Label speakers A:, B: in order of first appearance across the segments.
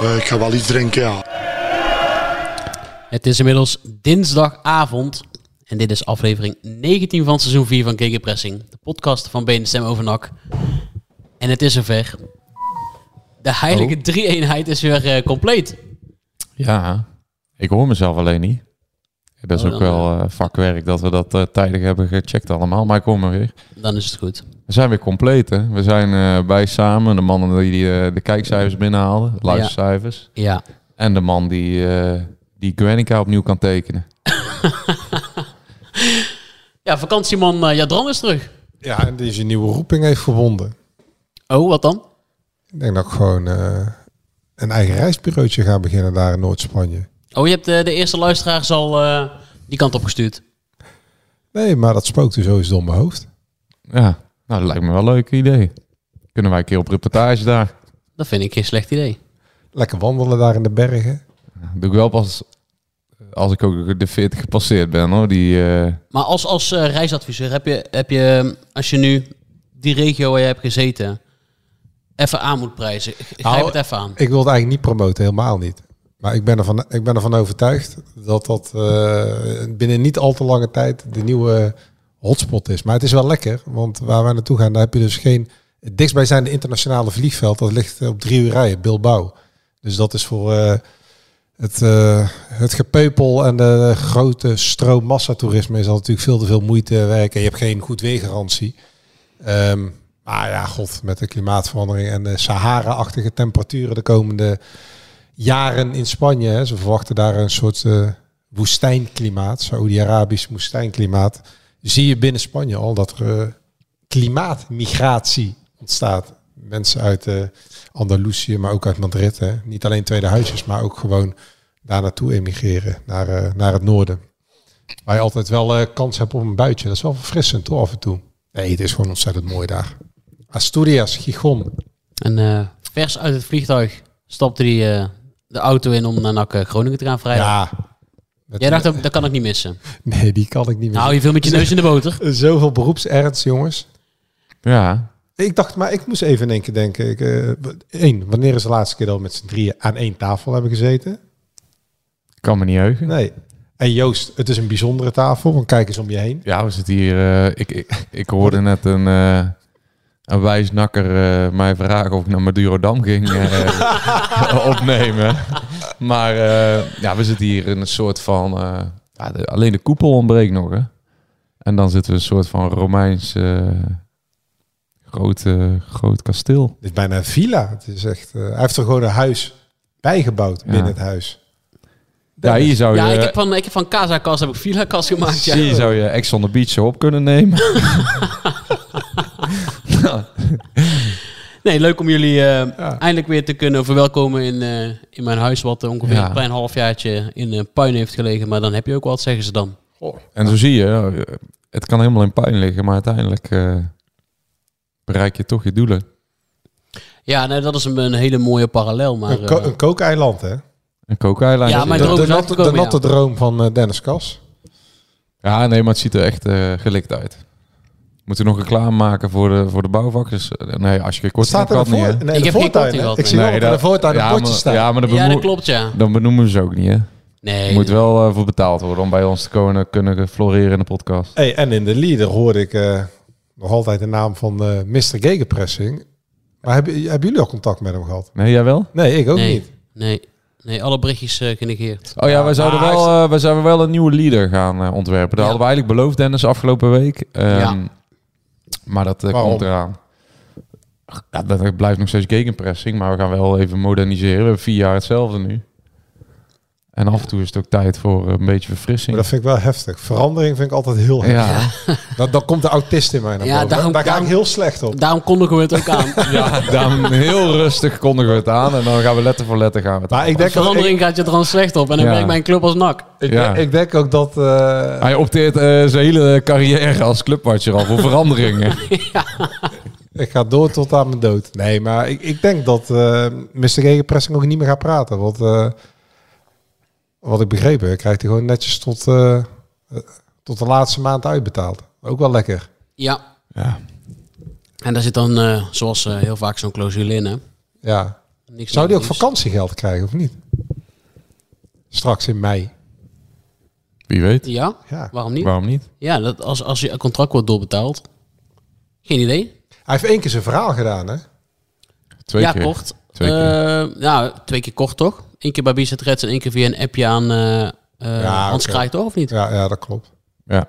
A: Eh, ik ga wel iets drinken, ja.
B: Het is inmiddels dinsdagavond. En dit is aflevering 19 van seizoen 4 van Gegenpressing. De podcast van Benen Stem over NAC. En het is zover. De heilige
C: Oh.
B: drie-eenheid is weer eh, compleet.
C: Ja, ik hoor mezelf alleen niet. Dat is
B: Oh,
C: ook wel eh, vakwerk dat we dat eh, tijdig hebben gecheckt allemaal. Maar ik hoor me weer.
B: Dan is het goed.
C: We zijn weer compleet, hè. We zijn eh, bij samen. De mannen die eh, de kijkcijfers binnenhaalden, de luistercijfers.
B: Ja.
C: En de man die, eh die Guernica opnieuw kan tekenen.
B: Ja, vakantieman eh, Jadran is terug.
D: Ja, en die zijn nieuwe roeping heeft gevonden.
B: Oh, wat dan?
D: Ik denk dat ik gewoon eh, een eigen reisbureautje ga beginnen daar in Noord-Spanje.
B: Oh, je hebt eh, de eerste luisteraars al eh, die kant op gestuurd.
D: Nee, maar dat spookte sowieso door mijn hoofd.
C: Ja, nou, dat lijkt me wel een leuk idee. Kunnen wij een keer op reportage daar.
B: Dat vind ik geen slecht idee.
D: Lekker wandelen daar in de bergen.
C: doe ik wel pas als ik ook de 40 gepasseerd ben, hoor. Die, eh,
B: Maar als, als reisadviseur heb je, heb je, als je nu die regio waar je hebt gezeten, even aan moet prijzen. Grijp
D: Nou,
B: het even aan.
D: Ik wil het eigenlijk niet promoten, helemaal niet. Maar ik ben ervan, ik ben ervan overtuigd dat dat eh, binnen niet al te lange tijd de nieuwe hotspot is. Maar het is wel lekker, want waar wij naartoe gaan, daar heb je dus geen... Het dichtstbijzijnde internationale vliegveld, dat ligt op drie uur rijden, Bilbao. Dus dat is voor eh, het, eh, het gepeupel en de grote stroom massatoerisme is al natuurlijk veel te veel moeite werken. Je hebt geen goed weergarantie. Ehm, maar ja, god, met de klimaatverandering en de Sahara-achtige temperaturen de komende jaren in Spanje. Hè, ze verwachten daar een soort eh, woestijnklimaat, Saoedi-Arabisch woestijnklimaat. Zie je binnen Spanje al dat er eh, klimaatmigratie ontstaat. Mensen uit eh Andalusië, maar ook uit Madrid. Hè. Niet alleen tweede huisjes, maar ook gewoon daar naartoe emigreren, naar, naar het noorden. Waar je altijd wel kans hebt op een buitje. Dat is wel verfrissend hoor, af en toe. Nee, het is gewoon ontzettend mooi daar. Asturias, Gijon.
B: En vers uit het vliegtuig stapte hij de auto in om naar NAC eh, Groningen te gaan vrijdag.
D: Ja.
B: Jij dacht, dat, dat kan ik niet missen.
D: Nee, die kan ik niet meer.
B: Nou, je viel met je neus in de boter.
D: Zoveel beroepsernst, jongens.
C: ja,
D: Ik dacht, maar ik moest even in één keer denken. Ik, eh, één, wanneer is de laatste keer dat we met z'n drieën aan één tafel hebben gezeten?
C: kan me niet heugen.
D: Nee. En Joost, het is een bijzondere tafel, want kijk eens om je heen.
C: Ja, we zitten hier. eh, ik, ik, ik hoorde net een, eh een wijsnakker eh, mij vragen of ik naar Madurodam ging eh, opnemen. Maar eh, ja, we zitten hier in een soort van. eh, ja, de- alleen de koepel ontbreekt nog. Hè? En dan zitten we een soort van Romeins groot, groot kasteel.
D: Dit is bijna een villa. Het is echt, eh, hij heeft er gewoon een huis bijgebouwd binnen het huis.
C: Ja, hier zou je.
B: Ja, ik heb van, ik heb van Casa Kas heb ik Villa Kas gemaakt. Ja.
C: Hier zou je Ex on the Beach zo op kunnen nemen.
B: Nee, leuk om jullie eh, eindelijk weer te kunnen verwelkomen in, eh, in mijn huis, wat ongeveer
C: Ja.
B: een klein halfjaartje in eh, puin heeft gelegen. Maar dan heb je ook wat, zeggen ze dan.
C: En zo zie je, het kan helemaal in pijn liggen, maar uiteindelijk eh, bereik je toch je doelen.
B: Ja, nee, dat is een, een hele mooie parallel. Maar,
D: een, ko-
B: eh,
D: een kookeiland, hè?
C: Een kookeiland.
B: Ja, mijn
D: De,
B: droom
D: de,
B: is
D: natte, de natte
B: ja.
D: droom van Dennis Kas.
C: Ja, nee, maar het ziet er echt eh, gelikt uit. Moeten we nog reclame maken voor de, voor de bouwvakkers? Eh, Nee, als je kort
D: Staat er
C: niet,
D: voor,
C: hè?
D: nee,
B: Ik
D: de
B: heb
D: voortuin,
B: gehad,
D: Ik
B: nee.
D: zie wel
C: Nee,
D: dat er
C: dat-
D: voortuin een
C: ja,
D: staan.
C: Ja, maar dat,
B: ja,
C: benoem-
B: dat klopt, ja.
C: dan benoemen we ze ook niet, hè?
B: Nee,
C: Er moet wel eh, voor betaald worden om bij ons te kunnen, kunnen floreren in de podcast.
D: Hey, en in de leader hoorde ik eh, nog altijd de naam van eh Mr. Gegenpressing. Maar hebben, hebben jullie al contact met hem gehad?
C: Nee, jij wel?
D: Nee, ik ook
B: nee,
D: niet.
B: nee, nee, alle berichtjes genegeerd.
C: Oh ja, wij zouden, wel, wij zouden wel een nieuwe leader gaan ontwerpen. Dat
B: Ja.
C: hadden we eigenlijk beloofd, Dennis, afgelopen week. Ehm,
B: Ja.
C: Maar dat eh, komt eraan. Ja, dat blijft nog steeds gegenpressing, maar we gaan wel even moderniseren. We hebben vier jaar hetzelfde nu. En af en toe is het ook tijd voor een beetje
D: Maar
C: verfrissing.
D: dat vind ik wel heftig. Verandering vind ik altijd heel heftig.
C: Ja,
D: Dan, dan komt de autist in mij naar
B: Ja,
D: boven.
B: daarom-
D: Daar ga ik heel slecht op.
B: Daarom kondigen we het ook aan.
C: ja, daarom heel rustig kondigen we het aan. En dan gaan we letter voor letter gaan we het
D: Maar ik
B: De
D: denk, ik,
B: verandering gaat je er dan slecht op. En dan
C: Ja.
B: werkt bij een club als NAC.
D: ik,
C: Ja.
D: ik denk ook dat... eh,
C: Hij opteert eh, zijn hele carrière als clubwatcher al voor veranderingen.
D: Ik ga door tot aan mijn dood. Nee, maar ik, ik denk dat eh Mr. Gegenpressing ook niet meer gaat praten. Want eh, wat ik begrepen heb, krijgt hij gewoon netjes tot, eh, eh, tot de laatste maand uitbetaald. Ook wel lekker.
B: Ja.
C: Ja.
B: En daar zit dan, eh, zoals eh, heel vaak, zo'n clausule in. Hè?
D: Ja.
B: Niks
D: Zou die ook vakantiegeld krijgen of niet? Straks in mei.
C: Wie weet.
B: Ja,
D: Ja.
B: waarom niet?
C: Waarom niet?
B: Ja, dat als, als je contract wordt doorbetaald. Geen idee.
D: Hij heeft één keer zijn verhaal gedaan, hè?
C: Twee
B: ja,
C: keer.
B: kort.
C: Twee keer.
B: Eh, ja, twee keer kort toch? Eén keer bij Bizet Reds en één keer via een appje aan eh eh
D: Ja,
B: Hans toch? Of niet?
D: Ja, ja dat klopt.
C: Ja.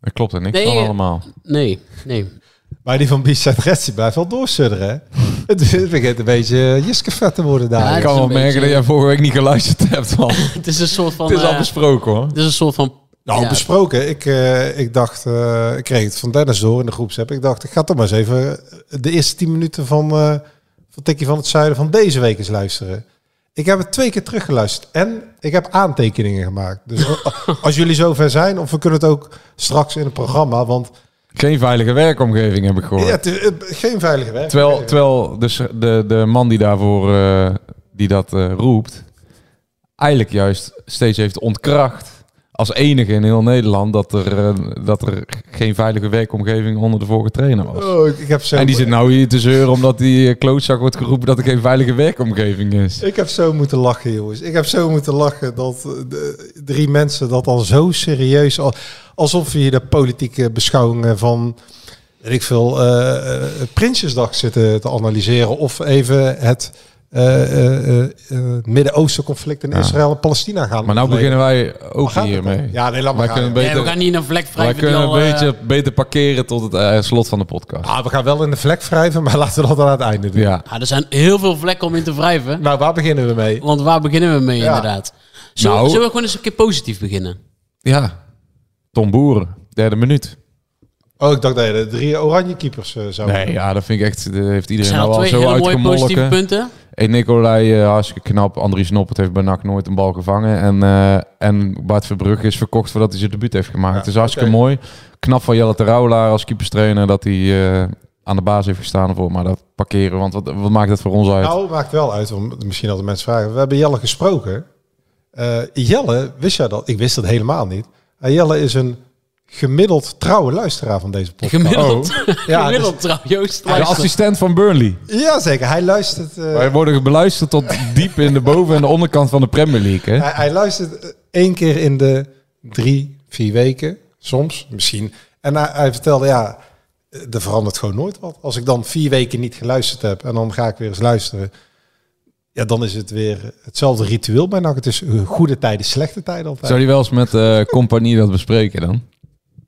C: Dat klopt er niks
B: Nee,
C: van
B: eh,
C: allemaal.
B: Nee, nee.
D: Maar die van Bizet Reds die blijft wel doorsudderen, hè? Het begint een beetje Jiske te worden daar.
B: Ja,
C: Ik kan wel merken
B: beetje-
C: dat jij vorige week niet geluisterd hebt, man.
B: Het is een soort van...
C: Het is al besproken, hoor.
B: het is een soort van...
D: Nou,
B: ja,
D: besproken. Ik, eh, ik dacht, eh, ik kreeg het van Dennis door in de groepsapp. Ik dacht, ik ga toch maar eens even de eerste tien minuten van, eh van Tikkie van het Zuiden van deze week eens luisteren. Ik heb het twee keer teruggeluisterd en ik heb aantekeningen gemaakt. Dus als jullie zover zijn, of we kunnen het ook straks in het programma, want
C: Geen veilige werkomgeving heb ik gehoord.
D: ja, het is geen veilige werk.
C: Terwijl, terwijl dus de, de man die daarvoor eh, die dat eh, roept, eigenlijk juist steeds heeft ontkracht als enige in heel Nederland dat er, eh, dat er geen veilige werkomgeving onder de vorige trainer was.
D: Oh, ik, heb zo,
C: En die zit nou hier te zeuren omdat die eh, klootzak wordt geroepen dat er geen veilige werkomgeving is.
D: Ik heb zo moeten lachen, jongens. Ik heb zo moeten lachen dat eh, de drie mensen dat al zo serieus, al- alsof hier de politieke beschouwingen van, ik veel, eh, Prinsjesdag zitten te analyseren. Of even het Midden-Oosten conflict in
C: Ja.
D: Israël en Palestina gaan.
C: Maar nou
D: ontleden.
C: beginnen wij ook hiermee.
D: Ja, nee, laat maar
C: Wij
D: gaan.
B: we gaan niet in een vlek
C: wij
B: wrijven die
C: kunnen
B: al...
C: een
B: eh,
C: beetje beter parkeren tot het eh, slot van de podcast.
D: Ah, we gaan wel in de vlek wrijven, maar laten we dat dan aan het einde doen.
C: Ja.
B: ja, er zijn heel veel vlekken om in te wrijven.
D: Nou, waar beginnen we mee?
B: Want waar beginnen we mee
D: Ja.
B: inderdaad? Zullen,
C: Nou-
B: zullen we gewoon eens een keer positief beginnen?
C: ja. Tom Boeren, derde minuut.
D: Oh, ik dacht dat je de drie oranje keepers eh, zou
C: Nee, ja, dat vind ik echt, dat heeft
B: Er
C: iedereen
B: zijn
C: nou
B: al
C: al
B: twee
C: zo
B: hele mooie positieve
C: uitgemolken.
B: punten.
C: Hey, Nicolai, eh, hartstikke knap. Andries Noppert heeft bij NAC nooit een bal gevangen. En, eh, en Bart Verbrugge is verkocht voordat hij zijn debuut heeft gemaakt.
D: Ja,
C: het is hartstikke mooi. Knap van Jelle Terouwelaar als keeperstrainer dat hij eh, aan de baas heeft gestaan voor. Maar dat parkeren, want wat, wat maakt dat voor ons uit?
D: Nou, maakt wel uit, want misschien dat de mensen vragen. We hebben Jelle gesproken. Eh, Jelle, wist jij dat? Ik wist dat helemaal niet. Eh, Jelle is een gemiddeld trouwe luisteraar van deze podcast.
B: Gemiddeld.
D: Ja,
B: Gemiddeld trouw, Joost.
C: de assistent van Burnley.
D: Ja, zeker. Hij luistert, eh,
C: Wij worden beluisterd tot diep in de boven- en de onderkant van de Premier League. Hè?
D: hij, hij luistert eh, één keer in de drie, vier weken. Soms, misschien. En hij, hij vertelde, ja, eh, er verandert gewoon nooit wat. Als ik dan vier weken niet geluisterd heb en dan ga ik weer eens luisteren. Ja, dan is het weer hetzelfde ritueel bij NAC. Het is goede tijden, slechte tijden altijd.
C: Zou die wel eens met eh compagnie dat bespreken dan?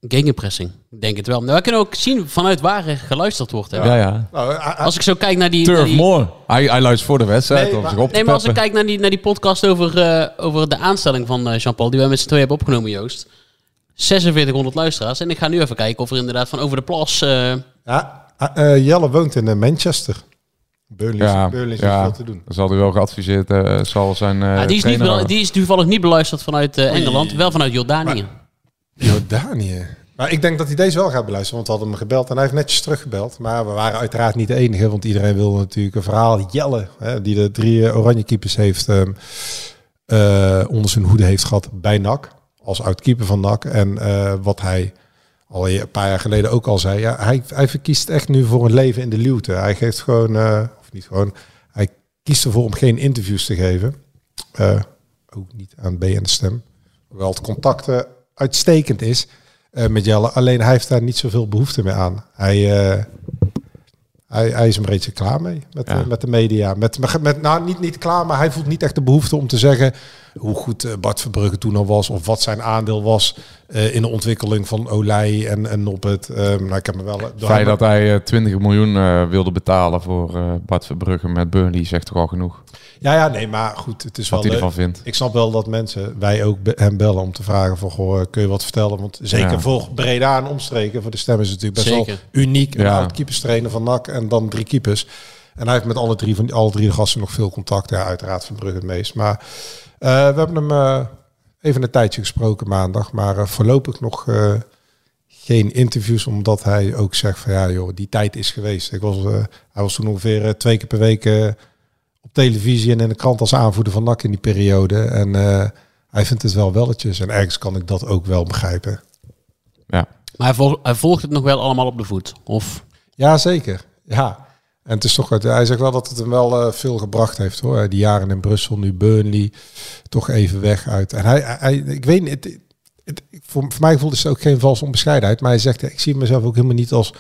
B: Gegenpressing. Ik denk het wel. Nou, we kunnen ook zien vanuit waar er geluisterd wordt. Hè?
C: Ja, ja.
D: Nou,
B: Als ik zo kijk naar die... naar
C: Turf
B: die-
C: more. Hij, hij luistert voor de wedstrijd
D: Nee,
C: om
D: maar-
C: zich op te
B: Nee, maar als ik kijk naar die, naar die podcast over, eh, over de aanstelling van eh, Jean-Paul, die wij met z'n twee hebben opgenomen, Joost. 4600 luisteraars. En ik ga nu even kijken of er inderdaad van over de plas... eh,
D: Ja, eh, Jelle woont in Manchester. Burnley,
C: Ja,
D: Burnley is
C: ja.
D: veel te doen.
C: Dan zal hij wel geadviseerd eh, zal zijn eh
B: ja, die, is niet, die is toevallig niet beluisterd vanuit eh, Engeland, wel vanuit Jordanië.
D: Jordanië. Maar ik denk dat hij deze wel gaat beluisteren, want we hadden hem gebeld en hij heeft netjes teruggebeld. Maar we waren uiteraard niet de enige, want iedereen wilde natuurlijk een verhaal. Jelle, hè, die de drie eh, oranje keepers heeft ehm, eh, onder zijn hoede heeft gehad bij NAC. Als oud-keeper van NAC. En eh, wat hij al een paar jaar geleden ook al zei. Ja, hij, hij verkiest echt nu voor een leven in de luwte. Hij geeft gewoon, of niet gewoon, hij kiest ervoor om geen interviews te geven. Ook niet aan B en de stem. Hoewel het contact eh, uitstekend is eh, met Jelle. Alleen hij heeft daar niet zoveel behoefte meer aan. Hij, eh, hij, hij is een beetje klaar mee met,
C: Ja.
D: de, met de media. Met, met, met, nou, niet, niet klaar, maar hij voelt niet echt de behoefte om te zeggen... hoe goed eh, Bart Verbrugge toen al was. Of wat zijn aandeel was eh, in de ontwikkeling van Olij en, en Noppet. Ehm nou, ik heb me wel...
C: Het feit dat hij eh, 20 miljoen eh, wilde betalen voor eh, Bart Verbrugge met Burnley zegt toch al genoeg.
D: Ja, ja, nee, maar goed. Het is
C: Wat
D: wel
C: hij
D: leuk.
C: ervan vindt.
D: Ik snap wel dat mensen, wij ook be- hem bellen om te vragen van, goh, eh, kun je wat vertellen? Want zeker
C: Ja.
D: voor Breda en omstreken, voor de stem is het natuurlijk best
B: Zeker.
D: wel uniek. Een
C: Ja.
D: oud keeperstrainer van NAC en dan drie keepers. En hij heeft met alle drie, van, alle drie de gasten nog veel contact. Ja, uiteraard van Brugge het meest. Maar eh, we hebben hem eh, even een tijdje gesproken maandag. Maar eh, voorlopig nog eh, geen interviews, omdat hij ook zegt van, ja joh, die tijd is geweest. Ik was, eh, hij was toen ongeveer twee keer per week... op televisie en in de krant als aanvoerder van NAC in die periode. En eh, hij vindt het wel welletjes. En ergens kan ik dat ook wel begrijpen.
C: Ja.
B: Maar hij, vol- hij volgt het nog wel allemaal op de voet. Of
D: Ja, zeker. Ja. En het is toch, hij zegt wel dat het hem wel eh, veel gebracht heeft hoor. Die jaren in Brussel, nu Burnley, toch even weg uit. En hij, hij ik weet niet, het, het, voor, voor mij voelt het ook geen valse onbescheidenheid. Maar hij zegt, ik zie mezelf ook helemaal niet als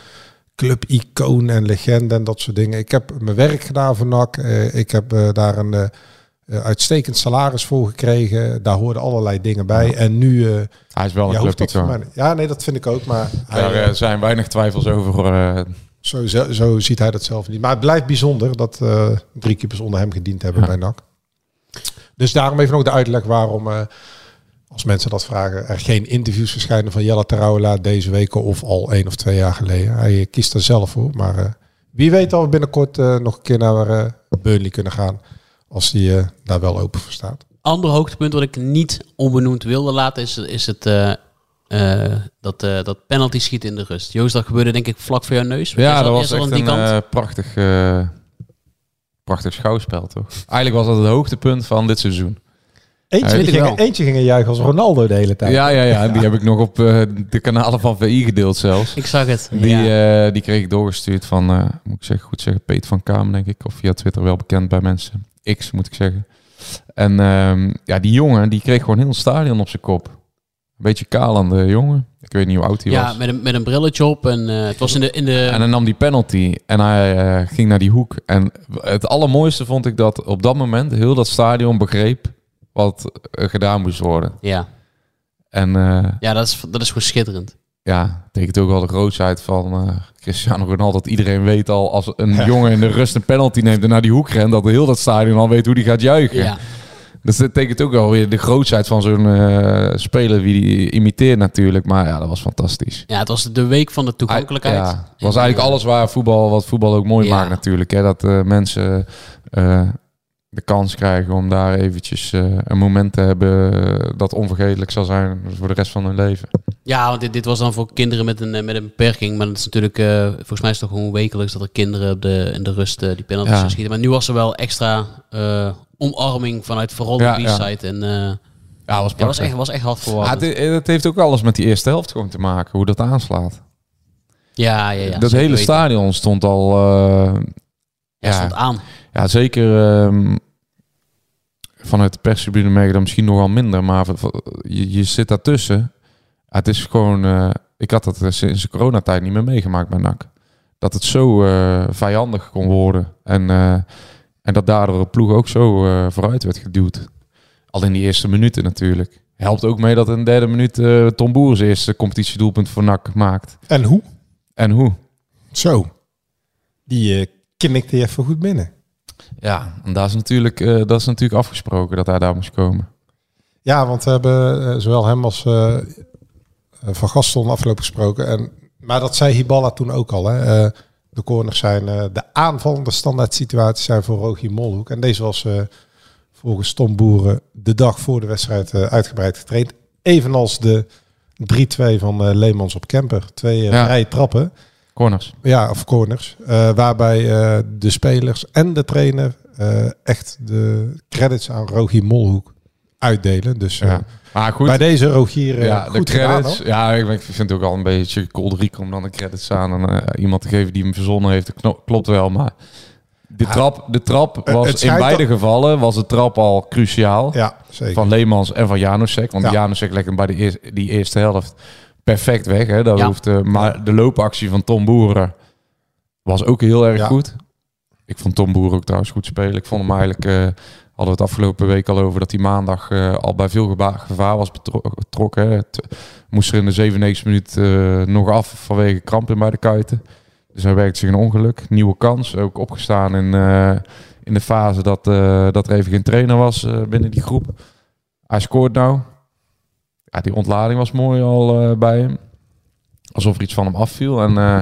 D: club-icoon en legende en dat soort dingen. Ik heb mijn werk gedaan voor NAC. Eh, ik heb eh, daar een eh, uitstekend salaris voor gekregen. Daar hoorden allerlei dingen bij. En nu...
C: Hij is wel een clubicoon.
D: Ja, nee, dat vind ik ook. Maar
C: Daar zijn weinig twijfels over.
D: zo, zo, zo ziet hij dat zelf niet. Maar het blijft bijzonder dat drie keepers onder hem gediend hebben
C: Ja.
D: bij NAC. Dus daarom even nog de uitleg waarom, als mensen dat vragen, er geen interviews verschijnen van Jelle Terouwela deze week of al één of twee jaar geleden. Hij kiest er zelf voor. Maar eh, wie weet al we binnenkort eh, nog een keer naar eh, Burnley kunnen gaan. Als hij eh, daar wel open voor staat.
B: ander hoogtepunt wat ik niet onbenoemd wilde laten is, is het eh, eh, dat, eh, dat penalty schieten in de rust. Joost, dat gebeurde denk ik vlak voor jouw neus.
C: Ja, dat was echt een
B: kant.
C: eh, prachtig, eh, prachtig schouwspel, toch? Eigenlijk was dat het hoogtepunt van dit seizoen.
D: Eentje, ging, eentje ging juichen als Ronaldo de hele tijd.
C: Ja, ja, ja. Die heb ik nog op eh, de kanalen van VI gedeeld zelfs.
B: Ik zag het.
C: Die,
B: ja.
C: eh, die kreeg ik doorgestuurd van, eh, moet ik zeggen, goed zeggen, Peter van Kamer, denk ik. Of via Twitter wel bekend bij mensen. X, moet ik zeggen. En ehm, ja, die jongen, die kreeg gewoon heel het stadion op zijn kop. Een beetje kaal aan de jongen. Ik weet niet hoe oud hij
B: ja,
C: was.
B: met een, met een brilletje op. En eh, het was in de... In de
C: En hij nam die penalty en hij ging naar die hoek. En het allermooiste vond ik dat op dat moment heel dat stadion begreep wat gedaan moest worden.
B: ja,
C: En eh,
B: ja dat, is, dat is gewoon schitterend.
C: ja, tekent ook wel de grootsheid van eh, Cristiano Ronaldo. Dat iedereen weet al als een jongen in de rust een penalty neemt en naar die hoek rent, dat heel dat stadion al weet hoe die gaat juichen.
B: Ja.
C: Dus dat betekent ook wel weer de grootsheid van zo'n eh, speler wie die imiteert natuurlijk. Maar ja, dat was fantastisch.
B: ja, het was de week van de toegankelijkheid.
C: Ja, het was
B: En,
C: eigenlijk alles waar voetbal, wat voetbal ook mooi
B: Ja.
C: maakt natuurlijk. Hè? Dat eh, mensen eh, de kans krijgen om daar eventjes eh, een moment te hebben eh, dat onvergetelijk zal zijn voor de rest van hun leven.
B: Ja, want dit, dit was dan voor kinderen met een, eh, met een beperking. Maar dat is natuurlijk, eh, volgens mij is het toch gewoon wekelijks dat er kinderen op de, in de rust die penalties
C: Ja.
B: schieten. Maar nu was er wel extra eh, omarming vanuit vooral de
C: Ja, ja.
B: B-side. En eh,
C: Ja, was
B: ja, was echt, was echt hard
C: Ja,
B: verwarrend.
C: het, het heeft ook alles met die eerste helft gewoon te maken, hoe dat aanslaat.
B: ja, ja, ja.
C: dat hele
B: weten.
C: stadion stond al... eh,
B: Ja,
C: ja,
B: stond aan.
C: Ja, zeker ehm, vanuit de perstribune merk je dat misschien nog wel minder. Maar je, je zit daartussen. Ja, het is gewoon... eh, ik had dat sinds de coronatijd niet meer meegemaakt bij NAC. Dat het zo eh, vijandig kon worden. En, eh, en dat daardoor de ploeg ook zo eh, vooruit werd geduwd. Al in die eerste minuten natuurlijk. Helpt ook mee dat in de derde minuut eh, Tom Boer zijn eerste competitiedoelpunt voor NAC maakt.
D: En hoe?
C: En hoe?
D: Zo. Die eh knikte je even goed binnen.
C: Ja, en dat is, natuurlijk, eh, dat is natuurlijk afgesproken dat hij daar moest komen.
D: Ja, want we hebben eh, zowel hem als eh, Van Gastel afgelopen gesproken. En, maar dat zei Hiballa toen ook al. Hè. De corners zijn de aanvallende standaard situaties zijn voor Rogier Molhoek. En deze was volgens Tom Boeren de dag voor de wedstrijd uitgebreid getraind. Evenals de 3-2 van Leemans op Kemper. Twee
C: Ja.
D: vrije trappen.
C: Corners.
D: Ja, of corners. Eh, waarbij eh, de spelers en de trainer eh, echt de credits aan Rogier Molhoek uitdelen. Dus
C: Ja. Maar goed,
D: bij deze Rogier
C: ja, de
D: goed
C: credits. ja, ik, ik vind het ook al een beetje kolderiek om dan de credits aan en, iemand te geven die hem verzonnen heeft. Klopt wel, maar de trap, de trap was in beide gevallen was de trap al cruciaal.
D: Ja, zeker.
C: Van Leemans en van Janusek. Want
D: Ja.
C: Hem bij de eer- die eerste helft perfect weg. Hè? Dat
B: Ja.
C: hoeft, eh, maar de loopactie van Tom Boeren was ook heel erg
D: Ja.
C: goed. Ik vond Tom Boeren ook trouwens goed spelen. Ik vond hem eigenlijk... eh, hadden we het afgelopen week al over dat hij maandag eh, al bij veel gevaar was betro- betrokken. Het moest er in de 97 minuut eh, nog af vanwege krampen bij de kuiten. Dus hij werkte zich een ongeluk. Nieuwe kans. Ook opgestaan in, eh, in de fase dat, eh, dat er even geen trainer was eh, binnen die groep. Hij scoort nou. Ja, die ontlading was mooi al eh, bij hem. Alsof er iets van hem afviel. En eh,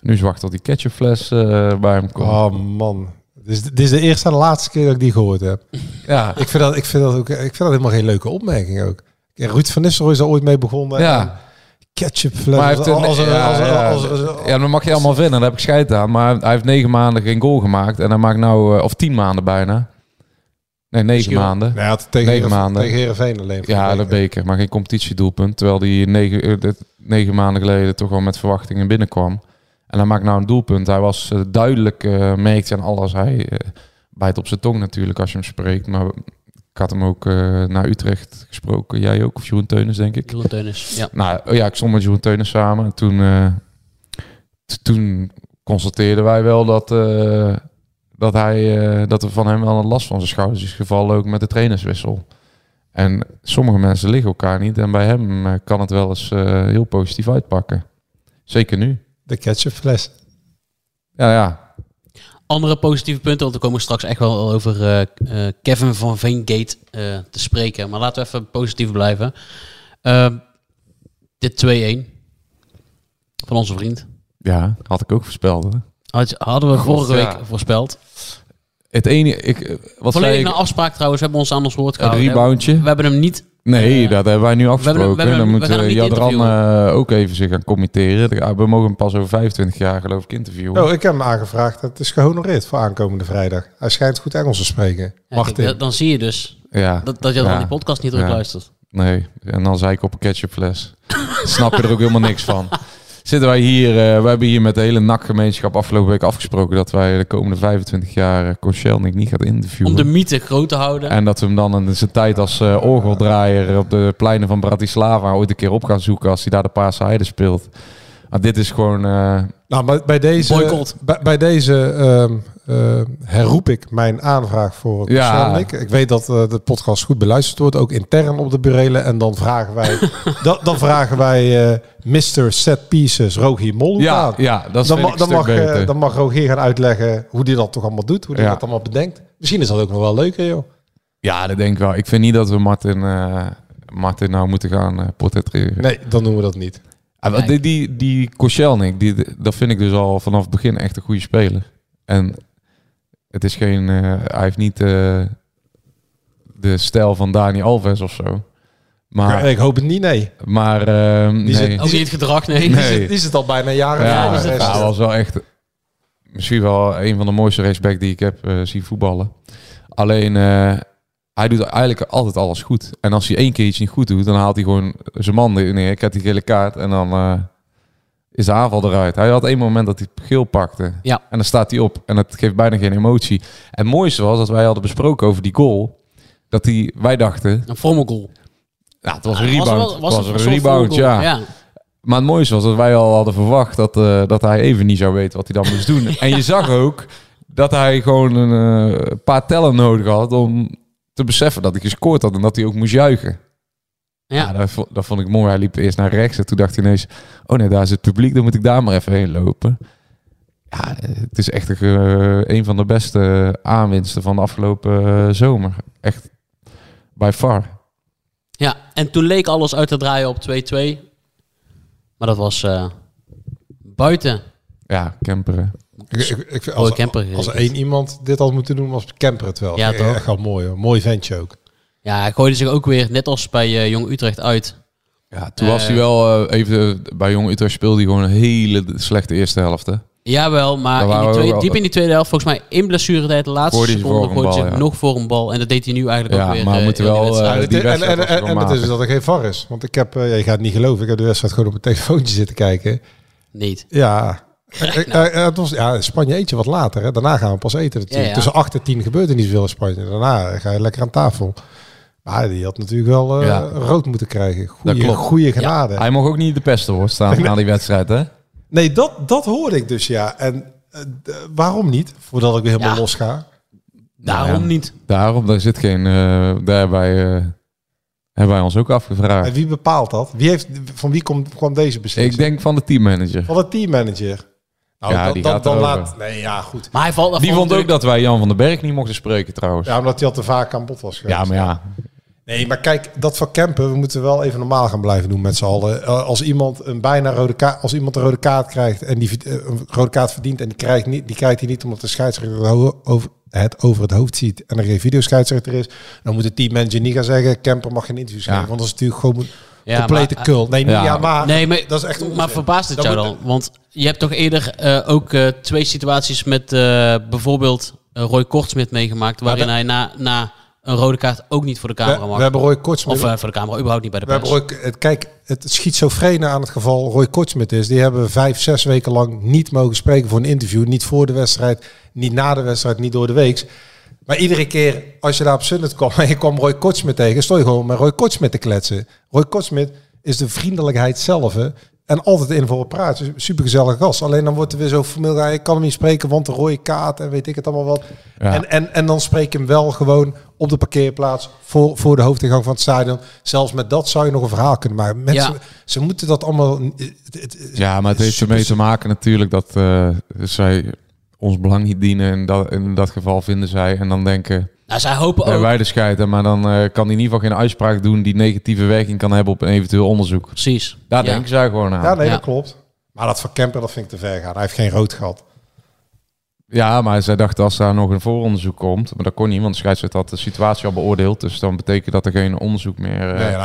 C: nu is wachten tot die ketchupfles eh bij hem komt.
D: Oh man. Dit is, dit is de eerste en de laatste keer dat ik die gehoord heb.
C: Ja,
D: Ik vind dat, ik vind dat, ook, ik vind dat helemaal geen leuke opmerking ook. Ruud van Nistelrooy is er ooit mee begonnen.
C: ja.
D: Ketchup
C: Maar hij
D: fles.
C: heeft een-
D: Als, als,
C: ja,
D: als,
C: ja.
D: als, als-
C: ja, dat mag je allemaal vinden. Daar heb ik scheid aan. Maar hij heeft negen maanden geen goal gemaakt. En hij maakt nou, of tien maanden bijna. Nee, negen maanden.
D: Nou ja, tegen,
C: Negen maanden.
D: tegen Heerenveen alleen.
C: Ja, de beker, maar geen competitiedoelpunt. Terwijl die negen, eh, negen maanden geleden toch wel met verwachtingen binnenkwam. En hij maakt nou een doelpunt. Hij was eh, duidelijk, eh merkt je aan alles. Hij eh, bijt op zijn tong natuurlijk als je hem spreekt. Maar ik had hem ook eh, naar Utrecht gesproken. Jij ook, of Jeroen Teunis, denk ik.
B: Jeroen Teunis. Ja.
C: Nou oh ja, ik stond met Jeroen Teunis samen. En toen, eh, toen constateerden wij wel dat, eh, dat, hij, eh, dat er van hem wel een last van zijn schouders is gevallen. Ook met de trainerswissel. En sommige mensen liggen elkaar niet. En bij hem eh, kan het wel eens eh, heel positief uitpakken. Zeker nu.
D: De ketchupfles.
C: Ja, ja.
B: Andere positieve punten, want we komen straks echt wel over eh, eh, Kevin van Veengate eh, te spreken. Maar laten we even positief blijven. Ehm, dit 2-1 van onze vriend.
C: Ja, had ik ook voorspeld. Hè?
B: Had- Hadden we
C: God,
B: vorige
C: ja.
B: week voorspeld.
C: Het ene, ik, eh, wat zei
B: Volledig
C: ik?
B: naar afspraak trouwens. We hebben ons aan ons woord
C: Een
B: gehouden.
C: reboundje.
B: We hebben hem niet...
C: Nee,
B: Eh,
C: dat hebben wij nu afgesproken.
B: we hebben-
C: Dan
B: we
C: moet
B: gaan hem
C: eh,
B: niet
C: Jadran eh, ook even zich gaan committeren. Ja, We mogen hem pas over 25 jaar geloof ik interviewen.
D: Oh, ik heb hem aangevraagd. Het is gehonoreerd voor aankomende vrijdag. Hij schijnt goed Engels te spreken.
B: Ja,
D: Wacht
B: kijk, dan zie je dus
C: ja.
B: dat, dat je dan
C: Ja.
B: die podcast niet
C: Ja.
B: terugluistert.
C: Nee, en dan zei ik op een ketchupfles. Snap je er ook helemaal niks van. Zitten wij hier, eh, we hebben hier met de hele NAC-gemeenschap afgelopen week afgesproken dat wij de komende 25 jaar uh, Koscielnik niet gaat interviewen.
B: Om de mythe groot te houden.
C: En dat we hem dan in zijn tijd als eh, orgeldraaier op de pleinen van Bratislava ooit een keer op gaan zoeken als hij daar de Paarse Heide speelt. Maar dit is gewoon... eh,
D: Nou, maar bij deze,
B: Boycott.
D: bij, bij deze ehm, eh, herroep ik mijn aanvraag voor
C: Ja.
D: Persoonlijk. Ik weet dat eh, de podcast goed beluisterd wordt, ook intern op de burelen. En dan vragen wij, dan, dan vragen wij eh Mr. Set Pieces Rogier Mol
C: ja,
D: aan.
C: ja, dat is
D: dan, ma-
C: ik
D: dan, mag, eh,
C: beter.
D: dan mag Rogier gaan uitleggen hoe die dat toch allemaal doet, hoe hij
C: Ja.
D: dat allemaal bedenkt. Misschien is dat ook nog wel leuker, joh.
C: Ja, dat denk ik wel. Ik vind niet dat we Martin, eh, Martin nou moeten gaan portretteren.
D: Nee, dan doen we dat niet.
C: Ah, die, die, die Koscielnik, die, dat vind ik dus al vanaf het begin echt een goede speler. En het is geen, eh, hij heeft niet eh, de stijl van Dani Alves of zo. Maar,
D: ik hoop het niet, nee.
C: maar ehm,
D: Die
C: nee.
D: zit-
B: Ook niet het gedrag, nee.
D: Die,
C: Nee.
D: zit, die zit al bijna jaren
C: ja, ja, was wel echt misschien wel een van de mooiste rechtsback die ik heb eh, zien voetballen. Alleen eh, hij doet eigenlijk altijd alles goed. En als hij één keer iets niet goed doet, dan haalt hij gewoon zijn man neer. Ik heb die gele kaart en dan eh, is de aanval eruit. Hij had één moment dat hij geel pakte.
B: Ja.
C: En dan staat hij op en dat geeft bijna geen emotie. En het mooiste was dat wij hadden besproken over die goal. Dat hij, wij dachten,
B: Een formelgoal.
C: ja, het was een rebound.
B: wel-
C: het was
B: een
C: rebound,
B: formelgoal.
C: ja. Maar het mooiste was dat wij al hadden verwacht dat, eh, dat hij even niet zou weten wat hij dan moest doen. en je zag ook dat hij gewoon een eh, paar tellen nodig had om te beseffen dat hij gescoord had en dat hij ook moest juichen. Ja,
B: Ja.
C: dat, vo- dat vond ik mooi. Hij liep eerst naar rechts en toen dacht hij ineens, oh nee, daar is het publiek, dan moet ik daar maar even heen lopen. Ja, eh, het is echt een, eh, een van de beste aanwinsten van de afgelopen eh, zomer. Echt by far.
B: ja, en toen leek alles uit te draaien op 2-2. Maar dat was eh, buiten.
C: Ja, Kemperen.
D: Ik, ik, ik vind
B: Mooi
D: als, als één iemand dit had moeten doen, was Kemper het wel.
B: Ja, toch?
D: Echt wel mooi hoor. Mooi ventje ook.
B: Ja, hij gooide zich ook weer, net als bij eh, Jong Utrecht, uit.
C: Ja, toen was hij
B: Eh,
C: wel eh, even bij Jong Utrecht speelde hij gewoon een hele slechte eerste helft. Hè?
B: Jawel, maar in die tweede- diep in die tweede helft, volgens mij in blessuretijd, de laatste
C: hij
B: seconde, hij
C: ja.
B: nog voor een bal. En dat deed hij nu eigenlijk
C: Ja,
B: ook weer.
C: maar we moeten wel, eh,
D: en,
C: die
D: en, en, het is
C: matig.
D: dat er geen VAR is. Want ik heb, eh, je gaat het niet geloven, ik heb de wedstrijd gewoon op mijn telefoontje zitten kijken.
B: Niet.
D: Ja. Eh, het was, ja, Spanje eet je wat later. Hè. Daarna gaan we pas eten.
B: Ja, ja.
D: Tussen 8 en 10 gebeurt er niet veel in Spanje. Daarna ga je lekker aan tafel. Maar die had natuurlijk wel eh,
C: Ja.
D: rood moeten krijgen.
C: Dat
D: Goeie,
C: klopt.
D: goeie genade.
C: Hij mocht ook niet de beste hoor staan na die wedstrijd. Hè?
D: Nee, dat, dat hoorde ik dus, ja. En eh, waarom niet? Voordat ik weer helemaal
B: Ja.
D: los ga.
B: Daarom
C: ja.
B: niet.
C: Daarom, daar zit geen... eh daarbij eh, hebben wij ons ook afgevraagd.
D: En wie bepaalt dat? Wie heeft, van wie komt, kwam deze beslissing?
C: Ik denk van de teammanager.
D: Van de teammanager. Nou,
C: Ja,
D: dan,
C: die
D: dan,
C: gaat
D: dan
C: erover.
D: laat... Nee, ja, goed.
B: Maar hij valt
C: Die vond ook dat wij Jan van den Berg niet mochten spreken trouwens.
D: Ja, omdat hij al te vaak aan bod was geweest.
C: Ja, maar ja.
D: Nee, maar kijk, dat van Kempen, we moeten wel even normaal gaan blijven doen met z'n allen. Eh, Als iemand een bijna rode kaart, als iemand een rode kaart krijgt en die eh, een rode kaart verdient en die krijgt, niet, die krijgt hij niet omdat de scheidsrechter het over het over het hoofd ziet en er geen videoscheidsrechter is, dan moet de teammanager niet gaan zeggen, Kemper mag geen interviews
C: Ja.
D: geven, want dat is natuurlijk gewoon een
B: Ja,
D: complete
B: maar-
D: kul. Nee,
C: Ja.
D: ja, maar,
B: Nee, maar,
D: dat is echt onzin.
B: maar verbaast het jou dan? Want je hebt toch eerder eh, ook twee situaties met bijvoorbeeld Roy Kortsmit meegemaakt, waarin hij na, na een rode kaart ook niet voor de camera
D: we,
B: mag.
D: we hebben Roy Kortsmit.
B: of eh, voor de camera, überhaupt niet bij de
D: We hebben. Roy, het, kijk, het schizofrene aan het geval Roy Kortsmit is, die hebben vijf, zes weken lang niet mogen spreken voor een interview. Niet voor de wedstrijd, niet na de wedstrijd, niet door de week. Maar iedere keer als je daar op Sunnet kwam en je kwam Roy Kortsmit tegen, stond je gewoon met Roy Kortsmit te kletsen. Roy Kortsmit is de vriendelijkheid zelf hè, en altijd in voor een praat. Super gezellig gast. Alleen dan wordt er weer zo formeel, ik kan hem niet spreken, want de rode kaart en weet ik het allemaal wat.
C: Ja.
D: En, en, en dan spreek je hem wel gewoon op de parkeerplaats voor, voor de hoofdingang van het stadion. Zelfs met dat zou je nog een verhaal kunnen maken. Mensen,
B: Ja.
D: Ze moeten dat allemaal... het- het- het-
C: Ja, maar het heeft ermee te maken natuurlijk dat eh, zij ons belang niet dienen. In dat, in dat geval vinden zij. En dan denken
B: Nou, zij hopen ook.
C: wij de scheiden. Maar dan eh, kan hij in ieder geval geen uitspraak doen die negatieve werking kan hebben op een eventueel onderzoek.
B: Precies.
C: Daar
B: Ja.
C: denken zij gewoon aan.
D: Ja, nee,
B: Ja.
D: dat klopt. Maar dat van Kemper, dat vind ik te ver gaan. Hij heeft geen rood gehad.
C: Ja, maar zij dachten als daar nog een vooronderzoek komt. Maar dat kon niet, want de scheidsrechter had de situatie al beoordeeld. Dus dan betekent dat er geen onderzoek meer eh,
D: nee,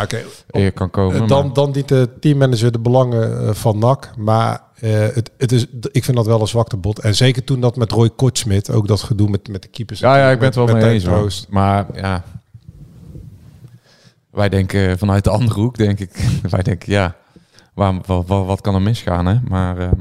D: nou,
C: kan komen.
D: Eh, Dan,
C: Maar-
D: dan dient de teammanager de belangen eh, van NAC. Maar het, het is, ik vind dat wel een zwaktebod. En zeker toen dat met Roy Kortsmit, ook dat gedoe met, met de keepers.
C: ja, ja, ik ben het wel
D: Met-
C: mee eens. Maar ja, wij denken vanuit de andere hoek, denk ik. wij denken, ja, waar, wat, wat, wat kan er misgaan? Hè? Maar ehm,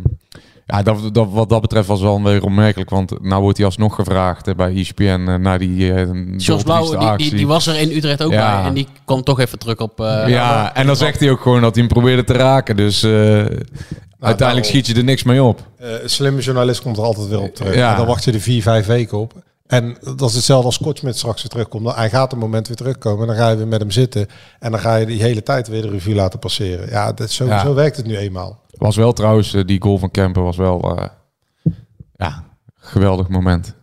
C: ja, dat, dat, wat dat betreft was wel weer onmerkelijk. Want nou wordt hij alsnog gevraagd hè, bij ESPN eh, naar die eh
B: Jos Blauw, die,
C: actie.
B: die, die was er in Utrecht ook
C: Ja.
B: bij. En die kwam toch even terug op... eh,
C: ja, en dan zegt hij ook gewoon dat hij hem probeerde te raken. Dus eh, uiteindelijk
D: daarom.
C: schiet je er niks mee op.
D: Eh, een slimme journalist komt er altijd weer op terug.
C: Ja.
D: En dan wacht je er vier, vijf weken op. En dat is hetzelfde als Kortsmit straks weer terugkomt. Dan- Hij gaat een moment weer terugkomen. En dan ga je weer met hem zitten. En dan ga je die hele tijd weer de revue laten passeren. Ja, dat, zo,
C: Ja.
D: zo werkt het nu eenmaal.
C: Was wel trouwens, eh, die goal van Kemper was wel... eh, ja, geweldig moment.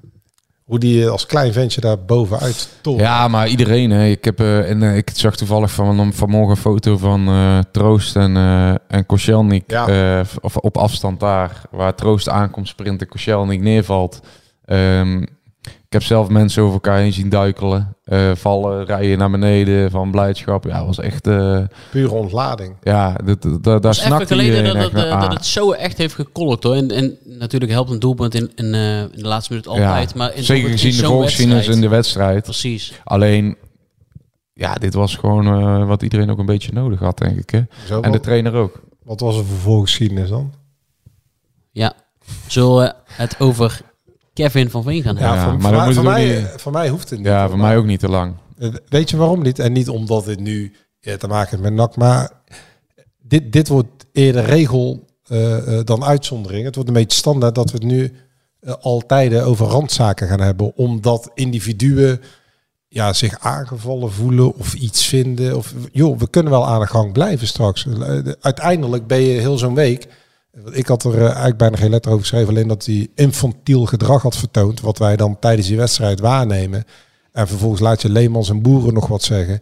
D: Hoe die eh, als klein ventje daar bovenuit toch.
C: Ja, maar iedereen. Hè. Ik, heb, en, ik zag toevallig van, vanmorgen een foto van Troost en, en Koscielnik.
D: Ja.
C: of op afstand daar. Waar Troost aankomt sprinten, Koscielnik neervalt. Ik heb zelf mensen over elkaar heen zien duikelen. eh, vallen, rijden naar beneden van blijdschap. Ja, het was echt... eh,
D: Pure ontlading.
C: ja, dat, dat, daar snakte iedereen
B: dat, dat,
C: naar.
B: eh, dat
C: Ah,
B: het zo echt heeft gekolkt hoor. En, en natuurlijk helpt een doelpunt in, in, eh, in de laatste minuut altijd.
C: ja.
B: maar in
C: Zeker gezien
B: in
C: de voorgeschiedenis in de
B: wedstrijd-. Precies.
C: Alleen, ja, dit was gewoon eh, wat iedereen ook een beetje nodig had, denk ik. Hè?
D: Zo,
C: En de
D: wat,
C: trainer ook.
D: wat was er voor voorgeschiedenis dan?
B: Ja. Zullen we het over Kevin van Veen gaan hebben?
C: Ja,
D: voor,
C: maar
D: voor mij, voor, mij,
C: niet-
D: voor mij hoeft het niet.
C: Ja, voor mij ook niet te lang.
D: Eh, Weet je waarom niet? En niet omdat dit nu te maken heeft met NAC, maar dit, dit wordt eerder regel eh, eh, dan uitzondering. Het wordt een beetje standaard dat we het nu al tijden over randzaken gaan hebben, omdat individuen ja, zich aangevallen voelen of iets vinden. Of, joh, we kunnen wel aan de gang blijven straks. Uiteindelijk ben je heel zo'n week. Ik had er eh, eigenlijk bijna geen letter over geschreven, alleen dat hij infantiel gedrag had vertoond, wat wij dan tijdens die wedstrijd waarnemen. En vervolgens laat je Leemans en Boeren nog wat zeggen.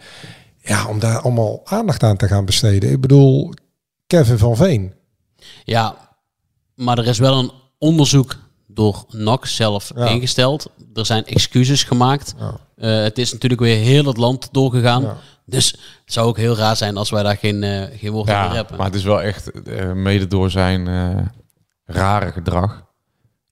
D: Ja, om daar allemaal aandacht aan te gaan besteden. Ik bedoel, Kevin van Veen.
B: Ja, maar er is wel een onderzoek door NAC zelf
D: Ja.
B: ingesteld. Er zijn excuses gemaakt.
D: Ja.
B: Eh, het is natuurlijk weer heel het land doorgegaan.
D: Ja.
B: Dus het zou ook heel raar zijn als wij daar geen, eh, geen woord over
C: Ja,
B: hebben.
C: maar het is wel echt, eh, mede door zijn eh, rare gedrag,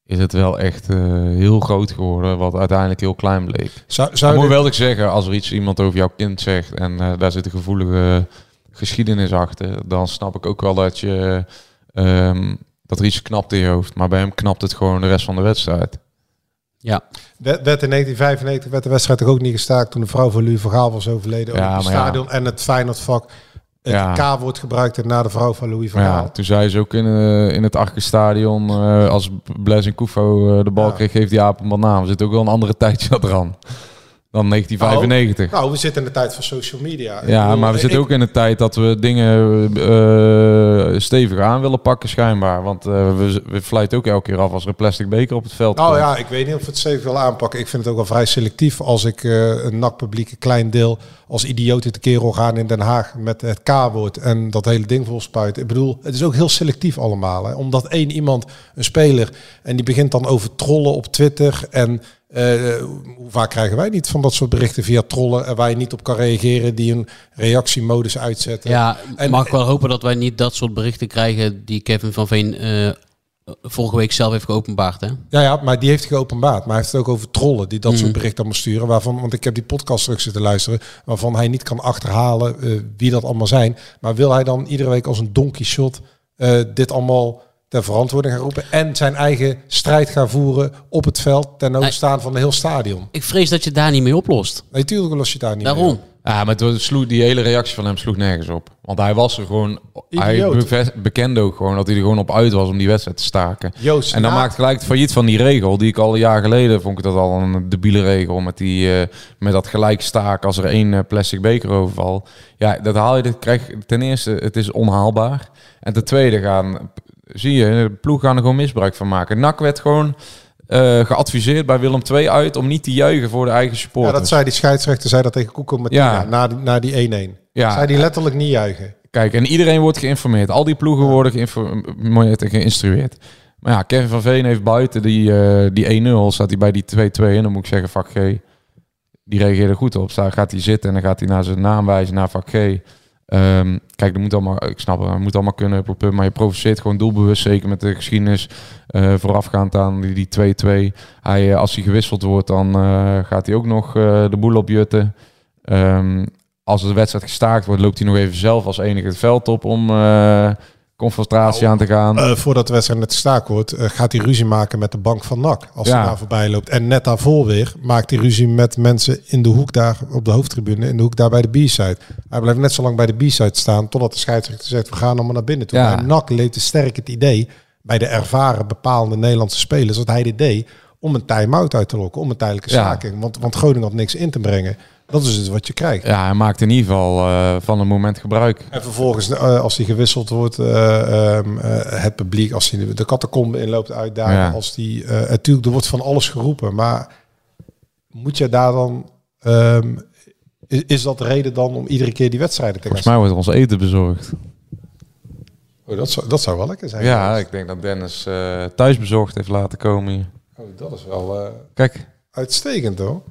C: is het wel echt eh, heel groot geworden, wat uiteindelijk heel klein bleek.
D: Zou,
C: Maar
D: zou
C: moet
D: dit-
C: wel ik zeggen, als er iets iemand over jouw kind zegt en eh, daar zit een gevoelige geschiedenis achter, dan snap ik ook wel dat je ehm, dat er iets knapt in je hoofd. Maar bij hem knapt het gewoon de rest van de wedstrijd.
B: Ja,
D: werd, werd in 1995 werd de wedstrijd toch ook niet gestaakt toen de vrouw van Louis van Gaal was overleden.
C: Ja,
D: Ja, het
C: maar ja.
D: stadion en het Feyenoordvak het
C: Ja.
D: K wordt gebruikt na de vrouw van Louis van
C: ja, toen zei ze ook in, eh, in het Arke-stadion, eh, als Blaise en Koufo eh, de bal
D: Ja.
C: kreeg, geeft die aap een banaan. Er zit ook wel een andere tijdje eraan dan 1995.
D: Nou, we zitten in de tijd van social media.
C: Ja,
D: bedoel,
C: maar we zitten
D: ik-
C: ook in de tijd dat we dingen eh, stevig aan willen pakken schijnbaar. Want eh, we, we fluiten ook elke keer af als er een plastic beker op het veld
D: Nou
C: komt.
D: ja, ik weet niet of we het zeker wil aanpakken. Ik vind het ook wel vrij selectief als ik eh, een NAC-publiek een klein deel als idioten te kerel gaan in Den Haag met het K-woord en dat hele ding vol spuiten. Ik bedoel, het is ook heel selectief allemaal. Hè? Omdat één iemand, een speler, en die begint dan over trollen op Twitter en eh, hoe vaak krijgen wij niet van dat soort berichten via trollen en waar je niet op kan reageren, die een reactiemodus uitzetten.
B: Ja,
D: En-
B: mag ik wel hopen dat wij niet dat soort berichten krijgen die Kevin van Veen eh, vorige week zelf heeft geopenbaard. Hè?
D: Ja, ja, maar die heeft geopenbaard. Maar hij heeft het ook over trollen die dat
B: Mhm.
D: soort berichten allemaal sturen. Waarvan, want ik heb die podcast terug zitten luisteren. Waarvan hij niet kan achterhalen eh, wie dat allemaal zijn. Maar wil hij dan iedere week als een donkey shot dit allemaal ter verantwoording gaan roepen. En zijn eigen strijd gaan voeren op het veld. Ten overstaan van een heel stadion.
B: Ik vrees dat je daar niet mee oplost.
D: Nee, tuurlijk los je daar niet mee
B: Daarom.
D: op.
C: Ja, maar het sloeg, die hele reactie van hem sloeg nergens op. Want hij was er gewoon... Hij
D: Idioot.
C: bevest- bekende ook gewoon dat hij er gewoon op uit was om die wedstrijd te staken.
D: Joost,
C: En dan
D: na-
C: maakt gelijk het failliet van die regel, die ik al een jaar geleden vond ik dat al een debiele regel met die eh, met dat gelijk staken als er één eh, plastic beker overval. Ja, dat haal je. Dat krijg ten eerste, het is onhaalbaar. En ten tweede gaan, zie je, de ploeg gaan er gewoon misbruik van maken. NAC werd gewoon eh, geadviseerd bij Willem II uit om niet te juichen voor de eigen
D: Ja,
C: supporters.
D: dat zei die scheidsrechter, zei dat tegen Koeko Martina
C: Ja.
D: na, die- na die 1-1.
C: Ja.
D: Zei die letterlijk niet juichen.
C: Kijk, en iedereen wordt geïnformeerd. Al die ploegen worden geïnformeerd en geïnstrueerd. Maar ja, Kevin van Veen heeft buiten die, eh, die 1-0, staat hij bij die 2-2. En dan moet ik zeggen, vak G, die reageerde goed op. Daar gaat hij zitten en dan gaat hij naar zijn naam wijzen, naar vak G. Ehm, kijk, dat moet allemaal, ik snap het, moet allemaal kunnen op. Maar je provoceert gewoon doelbewust, zeker met de geschiedenis eh, voorafgaand aan die die 2-2. Hij, eh, als hij gewisseld wordt, dan eh, gaat hij ook nog de boel opjutten. Ehm, als de wedstrijd gestaakt wordt, loopt hij nog even zelf als enige het veld op om confrontatie aan te gaan.
D: Eh, voordat de wedstrijd net gestaakt wordt, eh, gaat hij ruzie maken met de bank van NAC. Als
C: Ja.
D: hij daar voorbij loopt. En net daarvoor weer maakt hij ruzie met mensen in de hoek daar, op de hoofdtribune, in de hoek daar bij de B-side. Hij blijft net zo lang bij de B-side staan, totdat de scheidsrechter zegt, we gaan allemaal naar binnen toe.
C: Ja.
D: Bij NAC leeft het sterk het idee, bij de ervaren bepaalde Nederlandse spelers, dat hij dit deed om een time-out uit te lokken, om een tijdelijke
C: Ja.
D: staking. Want, want Groningen had niks in te brengen. Dat is dus wat je krijgt.
C: Ja, hij maakt in ieder geval eh, van een moment gebruik.
D: En vervolgens, eh, als hij gewisseld wordt, eh, ehm, eh, het publiek, als hij de catacombe inloopt uitdagen,
C: Ja.
D: als die, natuurlijk, er wordt van alles geroepen, maar moet je daar dan, ehm, is, is dat de reden dan om iedere keer die wedstrijden te gaan
C: Volgens mij wordt ons eten bezorgd.
D: Oh, dat, zou, dat zou wel lekker zijn.
C: Ja, ik denk dat Dennis thuis bezorgd heeft laten komen hier.
D: Oh, dat is wel
C: Kijk,
D: uitstekend hoor.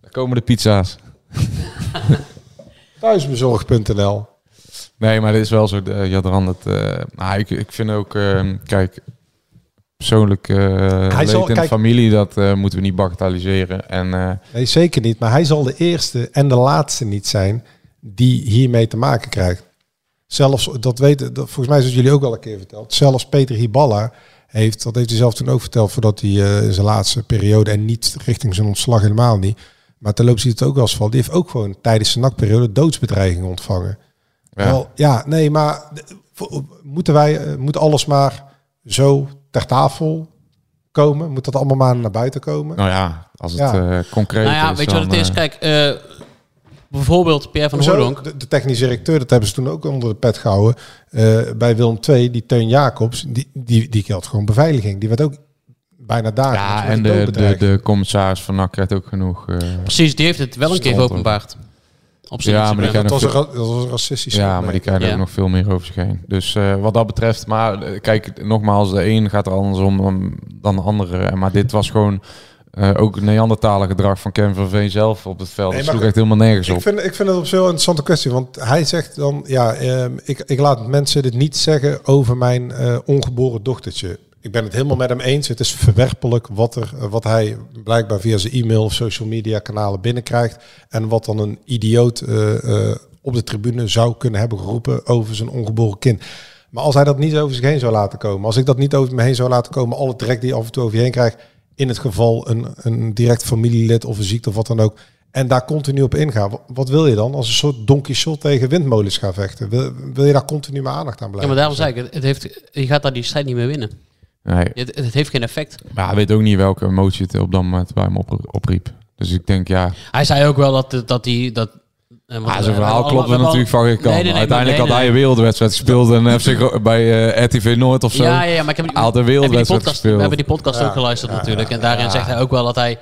C: daar komen de pizza's.
D: Thuisbezorgd.nl
C: Nee, maar dit is wel zo, uh, Jadran. Het, eh, nou, ik, ik vind ook, eh, kijk, persoonlijk eh leed
D: zal-
C: in de familie, dat eh, moeten we niet bagatelliseren. En eh,
D: Nee, zeker niet. Maar hij zal de eerste en de laatste niet zijn die hiermee te maken krijgt. Zelfs, dat weten, dat, volgens mij is het jullie ook al een keer verteld. Zelfs Peter Hiballa heeft, dat heeft hij zelf toen ook verteld, voordat hij eh, in zijn laatste periode en niet richting zijn ontslag helemaal niet. Maar terloops ziet het ook wel eens van. Die heeft ook gewoon tijdens zijn nakperiode doodsbedreigingen ontvangen.
C: ja.
D: Wel, ja, nee, maar moeten wij, eh, moet alles maar zo ter tafel komen? Moet dat allemaal maar naar buiten komen?
C: nou ja, als het
D: Ja.
C: eh, concreet
B: Nou ja,
C: is.
B: weet je wat het is?
C: eh,
B: Kijk, eh, bijvoorbeeld Pierre van
D: Hoezo?
B: Hooydonk.
D: De, de technisch directeur, dat hebben ze toen ook onder de pet gehouden. eh, bij Willem II, die Teun Jacobs, die, die, die had gewoon beveiliging. Die werd ook bijna dagelijks
C: ja, en de, de, de commissaris van NAC krijgt ook genoeg. eh,
B: Precies, die heeft het wel een keer
C: Stond er.
B: geopenbaard. Op zijn
C: Ja, maar die
D: dat, was ra- dat was racistisch.
C: Ja, maar die krijgen
B: Ja.
C: ook nog veel meer over zich heen. Dus eh, wat dat betreft, maar eh, kijk, nogmaals, de een gaat er anders om dan, de andere. En Maar dit was gewoon eh, ook Neandertalig gedrag van Kevin van Veen zelf op het veld.
D: Nee,
C: dat sloeg echt helemaal nergens
D: Ik
C: op.
D: vind, ik vind het op zich wel een interessante kwestie. Want hij zegt dan, ja, ehm, ik, ik laat mensen dit niet zeggen over mijn eh, ongeboren dochtertje. Ik ben het helemaal met hem eens. Het is verwerpelijk wat, er, eh, wat hij blijkbaar via zijn e-mail of social media kanalen binnenkrijgt. En wat dan een idioot eh, eh, op de tribune zou kunnen hebben geroepen over zijn ongeboren kind. Maar als hij dat niet over zich heen zou laten komen, als ik dat niet over me heen zou laten komen, alle trek die je af en toe over je heen krijgt, in het geval een, een direct familielid of een ziekte of wat dan ook, en daar continu op ingaan. Wa- Wat wil je dan? Als een soort Don Quixote tegen windmolens gaan vechten. Wil, je daar continu met aandacht aan
B: Ja,
D: blijven?
B: maar daarom zei ik, het, het heeft, je gaat daar die strijd niet meer winnen.
C: Nee.
B: Het, het heeft geen effect.
C: Maar hij weet ook niet welke emotie het op dat moment bij hem op, opriep. Dus ik denk, ja,
B: Hij zei ook wel dat dat die dat. eh, want,
C: ah, zijn
B: eh,
C: verhaal klopt natuurlijk van geen kant.
B: Nee, nee, nee,
C: Uiteindelijk
B: nee,
C: had hij een wereldwedstrijd gespeeld en FC bij eh, RTV Noord of zo.
B: Ja, ja, ja, maar ik heb,
C: Hij had een
B: heb je die
C: wereldwedstrijd
B: podcast,
C: gespeeld.
B: We hebben die podcast
D: Ja,
B: ook geluisterd
D: ja,
B: natuurlijk.
D: ja,
B: en daarin
C: ja.
B: zegt hij ook wel dat hij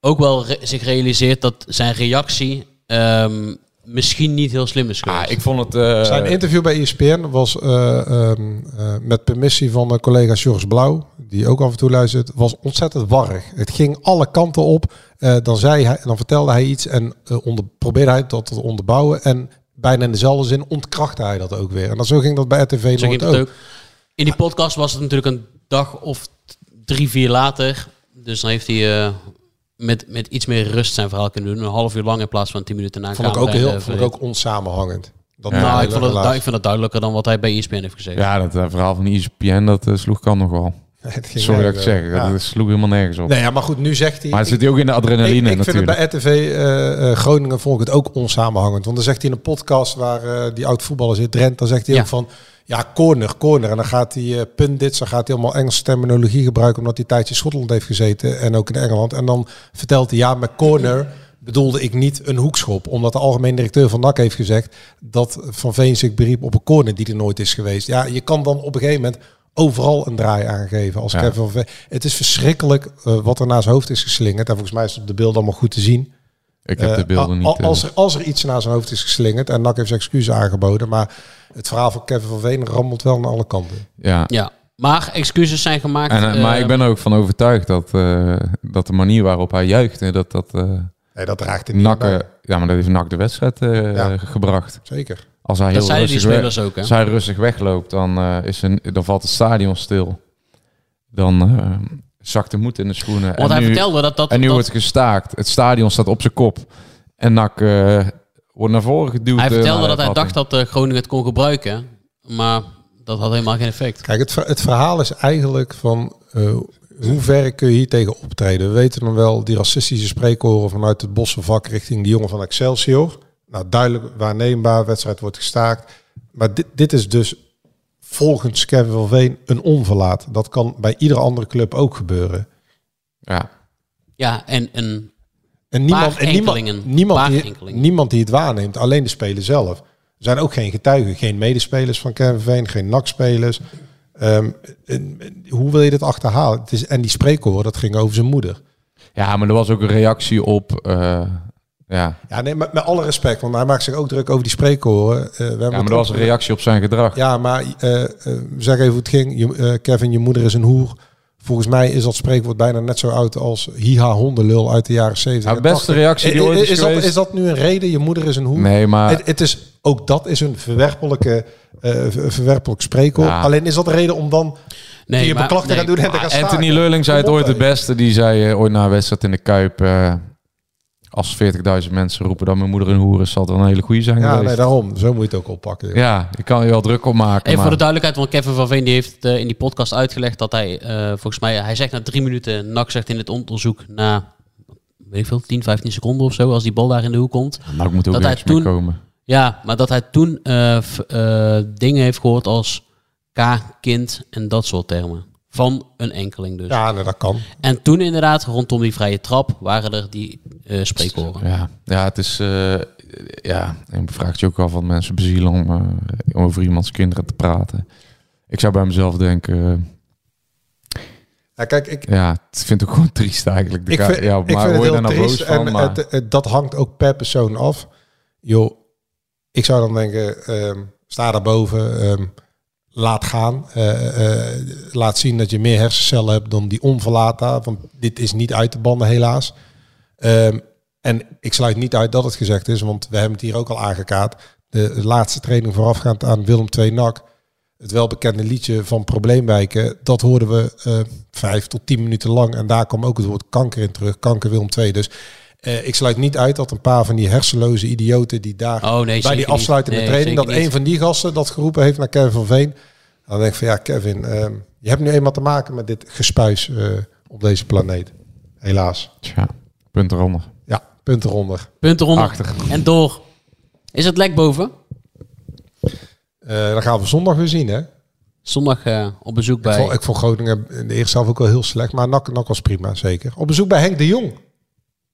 B: ook wel re- zich realiseert dat zijn reactie ehm, misschien niet heel slim is geweest.
C: Ah, ik vond het... eh,
D: Zijn interview bij ESPN was eh, ehm, eh, met permissie van mijn collega George Blauw, die ook af en toe luistert, was ontzettend warrig. Het ging alle kanten op. Eh, dan, zei hij, dan vertelde hij iets en onder, probeerde hij dat te onderbouwen. En bijna in dezelfde zin ontkrachtte hij dat ook weer. En dan, zo ging dat bij RTV
B: Zo
D: Noord
B: ging
D: ook.
B: het ook. In die podcast was het natuurlijk een dag of drie, vier later. Dus dan heeft hij eh, met, met iets meer rust zijn verhaal kunnen doen. Een half uur lang in plaats van tien minuten na
D: Vond ik ook heel
B: eh,
D: vond ik ook onsamenhangend. Dat
C: Ja.
B: Nou, ik, vond het,
D: helaas.
B: ik vind het duidelijker dan wat hij bij ESPN heeft gezegd.
C: Ja, dat eh, verhaal van ESPN, dat eh, sloeg kan nog wel. Sorry dat ik zeg.
D: Ja.
C: dat sloeg helemaal nergens op.
D: Nee, ja, maar goed, nu zegt hij...
C: maar zit ook in de
D: Ik,
C: adrenaline
D: ik vind het bij RTV eh, eh, Groningen vond ik het ook onsamenhangend. Want dan zegt hij in een podcast waar eh, die oud voetballer zit, Drent, dan zegt hij
B: Ja.
D: ook van ja, corner, corner. En dan gaat hij eh pundits, dan gaat hij allemaal Engelse terminologie gebruiken omdat hij een tijdje in Schotland heeft gezeten en ook in Engeland. En dan vertelt hij ja, met corner bedoelde ik niet een hoekschop. Omdat de algemeen directeur van NAC heeft gezegd dat Van Veen zich beriep op een corner die er nooit is geweest. Ja, je kan dan op een gegeven moment overal een draai aangeven als
C: Ja.
D: Kevin van Veen. Het is verschrikkelijk eh, wat er naar zijn hoofd is geslingerd. En volgens mij is het op de beeld allemaal goed te zien.
C: Ik heb de
D: Eh,
C: beelden niet...
D: al-
C: eh,
D: Als er, als er iets naar zijn hoofd is geslingerd en NAC heeft zijn excuses aangeboden, maar het verhaal van Kevin van Veen rammelt wel naar alle kanten.
C: ja.
B: Ja, maar excuses zijn gemaakt.
C: En, eh, maar ik ben er ook van overtuigd dat, eh, dat de manier waarop hij juichte, dat dat eh
D: Nee, dat draagt niet
C: nakken, ja, maar dat heeft nak de wedstrijd eh,
D: Ja.
C: gebracht.
D: Zeker.
C: Als hij
B: Dat
C: heel
B: die
C: rustig, weg-
B: spelers ook, hè?
C: als hij rustig wegloopt, dan, eh, is een, dan valt het stadion stil. Dan eh zakt de moed in de schoenen.
B: Want
C: en
B: hij
C: nu,
B: vertelde dat... dat,
C: en nu
B: dat
C: wordt gestaakt. Het stadion staat op zijn kop. En nak eh, wordt naar voren geduwd.
B: hij
C: eh,
B: vertelde dat
C: de
B: hij dacht dat eh, Groningen het kon gebruiken. Maar dat had helemaal geen effect.
D: Kijk, het, ver- het verhaal is eigenlijk van eh, hoe ver kun je hier tegen optreden. We weten dan wel die racistische spreekhoren vanuit het Bossenvak richting die jongen van Excelsior. Nou, duidelijk waarneembaar, wedstrijd wordt gestaakt. Maar dit, dit is dus volgens Kevin van Veen een onverlaat. Dat kan bij iedere andere club ook gebeuren.
C: Ja.
B: Ja, en een
D: En niemand, en niemand, niemand, die,
B: enkelingen.
D: niemand die het waarneemt, alleen de speler zelf. Er zijn ook geen getuigen, geen medespelers van Kevin Veen, geen NAC-spelers. Ehm, hoe wil je dit achterhalen? Het is, en die spreekhoor, dat ging over zijn moeder.
C: ja, maar er was ook een reactie op... eh, ja.
D: Ja, nee, met, met alle respect, want hij maakt zich ook druk over die spreekhoren. Eh, we hebben
C: ja, maar er
D: ook-
C: was een reactie op zijn gedrag.
D: Ja, maar eh, eh, zeg even hoe het ging. Je, eh, Kevin, je moeder is een hoer. Volgens mij is dat spreekwoord bijna net zo oud als hiha hondenlul uit de jaren 70.
C: Ja,
D: en
C: beste
D: 80.
C: reactie die ooit is
D: is, dat, is dat nu een reden? Je moeder is een hoer?
C: Nee, maar...
D: Het, het is, ook dat is een verwerpelijke, eh, ver- verwerpelijk spreekwoord.
C: Ja.
D: Alleen is dat de reden om dan
B: Nee,
D: je
B: maar-
D: beklachten
B: nee,
D: gaan doen en
C: Maar
D: gaan?
C: Anthony Leurling zei het ooit het beste. Die zei ooit na een wedstrijd in de Kuip... als 40.000 mensen roepen dat mijn moeder een hoer is... zal het wel een hele goede zijn
D: Ja,
C: geweest.
D: nee, daarom. Zo moet je het ook oppakken.
C: Ja, je kan je wel druk op maken.
B: Even
C: maar...
B: voor de duidelijkheid, want Kevin van Veen die heeft eh, in die podcast uitgelegd dat hij, eh, volgens mij, hij zegt na drie minuten, NAC zegt in het onderzoek na, weet ik veel, 10, 15 seconden of zo, als die bal daar in de hoek komt.
C: Nou, ik moet ook
B: dat hij toen-
C: komen.
B: Ja, maar dat hij toen eh, eh, dingen heeft gehoord als K, kind en dat soort termen. Van een enkeling dus.
D: Ja, nee, dat kan.
B: En toen inderdaad, rondom die vrije trap, waren er die eh spreekhoren.
C: Ja, ja het is... eh, ja, en vraagt je ook wel van mensen bezielen om eh, over iemands kinderen te praten. Ik zou bij mezelf denken...
D: Ja, kijk, ik,
C: ja, ik vind het ook gewoon triest eigenlijk. De
D: ik vind,
C: ja,
D: ik
C: maar
D: vind het
C: word je
D: heel
C: daar nou
D: triest.
C: boos van?
D: en
C: maar-
D: het, het- dat hangt ook per persoon af. Joh, ik zou dan denken, ehm, sta daarboven, ehm laat gaan. eh, eh, laat zien dat je meer hersencellen hebt dan die onverlaat Want dit is niet uit te banden helaas. Ehm, en ik sluit niet uit dat het gezegd is, want we hebben het hier ook al aangekaart. De laatste training voorafgaand aan Willem II NAC. Het welbekende liedje van Probleemwijken, dat hoorden we eh, vijf tot tien minuten lang. En daar kwam ook het woord kanker in terug. Kanker Willem II. Dus eh, ik sluit niet uit dat een paar van die hersenloze idioten die daar
B: Oh nee,
D: bij die afsluitende
B: Nee,
D: training, dat een van die gasten dat geroepen heeft naar Kevin van Veen. Dan denk ik van ja, Kevin, ehm, je hebt nu eenmaal te maken met dit gespuis eh, op deze planeet. Helaas.
C: Tja, punt eronder.
D: Ja, punt eronder.
B: Punten onder
C: Achter.
B: en door. Is het lek boven?
D: Eh dan gaan we zondag weer zien, hè?
B: Zondag eh, op bezoek
D: Ik
B: bij...
D: vond, ik vond Groningen in de eerste zelf ook wel heel slecht. Maar Nak, Nak was prima, zeker. Op bezoek bij Henk de Jong.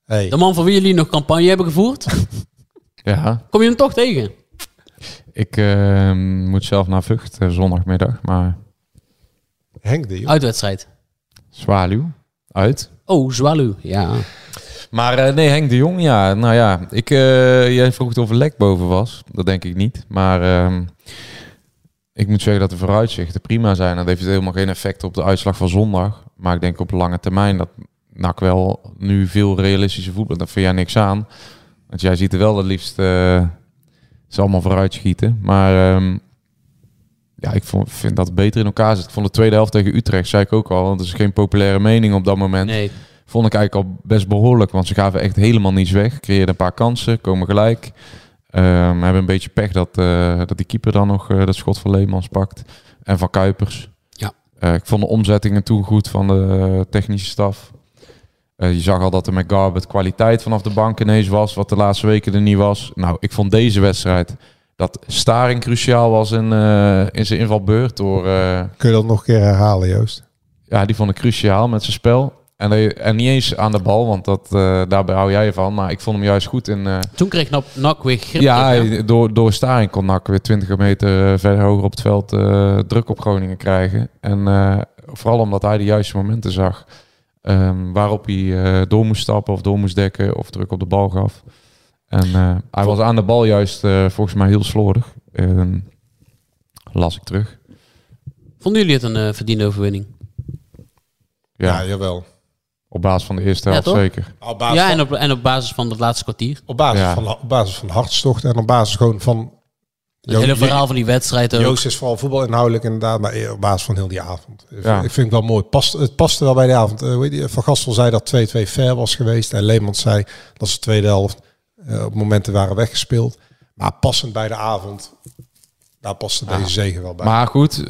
D: Hey.
B: De man voor wie jullie nog campagne hebben gevoerd.
C: Ja,
B: Kom je hem toch tegen?
C: ik eh, moet zelf naar Vught eh, zondagmiddag, maar
D: Henk de Jong.
B: Uitwedstrijd.
C: Zwaluw uit.
B: Oh, Zwaluw. Ja.
C: Maar eh, nee, Henk de Jong, ja, nou ja, ik, eh, jij vroeg het of er lek boven was. Dat denk ik niet. Maar ehm, ik moet zeggen dat de vooruitzichten prima zijn. Dat heeft helemaal geen effect op de uitslag van zondag. Maar ik denk op lange termijn dat NAC wel nu veel realistische voetbal. Dat vind jij niks aan. Want jij ziet er wel het liefst eh ze allemaal vooruit schieten. Maar ehm, ja, ik vond, vind dat beter in elkaar zit. Ik vond de tweede helft tegen Utrecht, zei ik ook al. Want het is geen populaire mening op dat moment
B: Nee.
C: vond ik eigenlijk al best behoorlijk. Want ze gaven echt helemaal niets weg. Creëerden een paar kansen, komen gelijk. Ehm hebben een beetje pech dat, eh, dat die keeper dan nog eh, dat schot van Leemans pakt. En van Kuipers.
B: Ja.
C: Ik vond de omzettingen toen goed van de technische staf. Eh, je zag al dat er met Garbet kwaliteit vanaf de bank ineens was. Wat de laatste weken er niet was. Nou, ik vond deze wedstrijd dat Staring cruciaal was in, eh, in zijn invalbeurt. Door, eh,
D: Kun je dat nog een keer herhalen, Joost?
C: ja, die vond ik cruciaal met zijn spel. En, en niet eens aan de bal, want dat, eh, daarbij hou jij van. Maar ik vond hem juist goed in... eh,
B: Toen kreeg Nak, Nak weer grip.
C: ja, door, door Staring kon NAC weer 20 meter verder hoger op het veld eh, druk op Groningen krijgen. En eh, vooral omdat hij de juiste momenten zag. Ehm, waarop hij eh, door moest stappen of door moest dekken of druk op de bal gaf. En eh, hij was aan de bal juist eh, volgens mij heel slordig. Ehm, las ik terug.
B: Vonden jullie het een eh, verdiende overwinning?
C: Ja,
D: Ja, jawel.
C: op basis van de eerste
B: Ja,
C: helft
B: toch?
C: zeker.
D: Op basis,
B: Ja,
D: van,
B: en op, en op basis van het laatste kwartier.
D: op, basis
C: Ja.
D: van, op basis van hartstocht en op basis gewoon van...
B: Het hele verhaal van die wedstrijd ook.
D: Joost is vooral voetbalinhoudelijk inderdaad, maar op basis van heel die avond.
C: Ja.
D: Ik vind het wel mooi. Past, het paste wel bij de avond. Eh, weet je, van Gastel zei dat 2-2 fair was geweest. En Leemans zei dat ze de tweede helft eh, op momenten waren weggespeeld. Maar passend bij de avond, daar paste deze zegen wel bij.
C: Maar goed,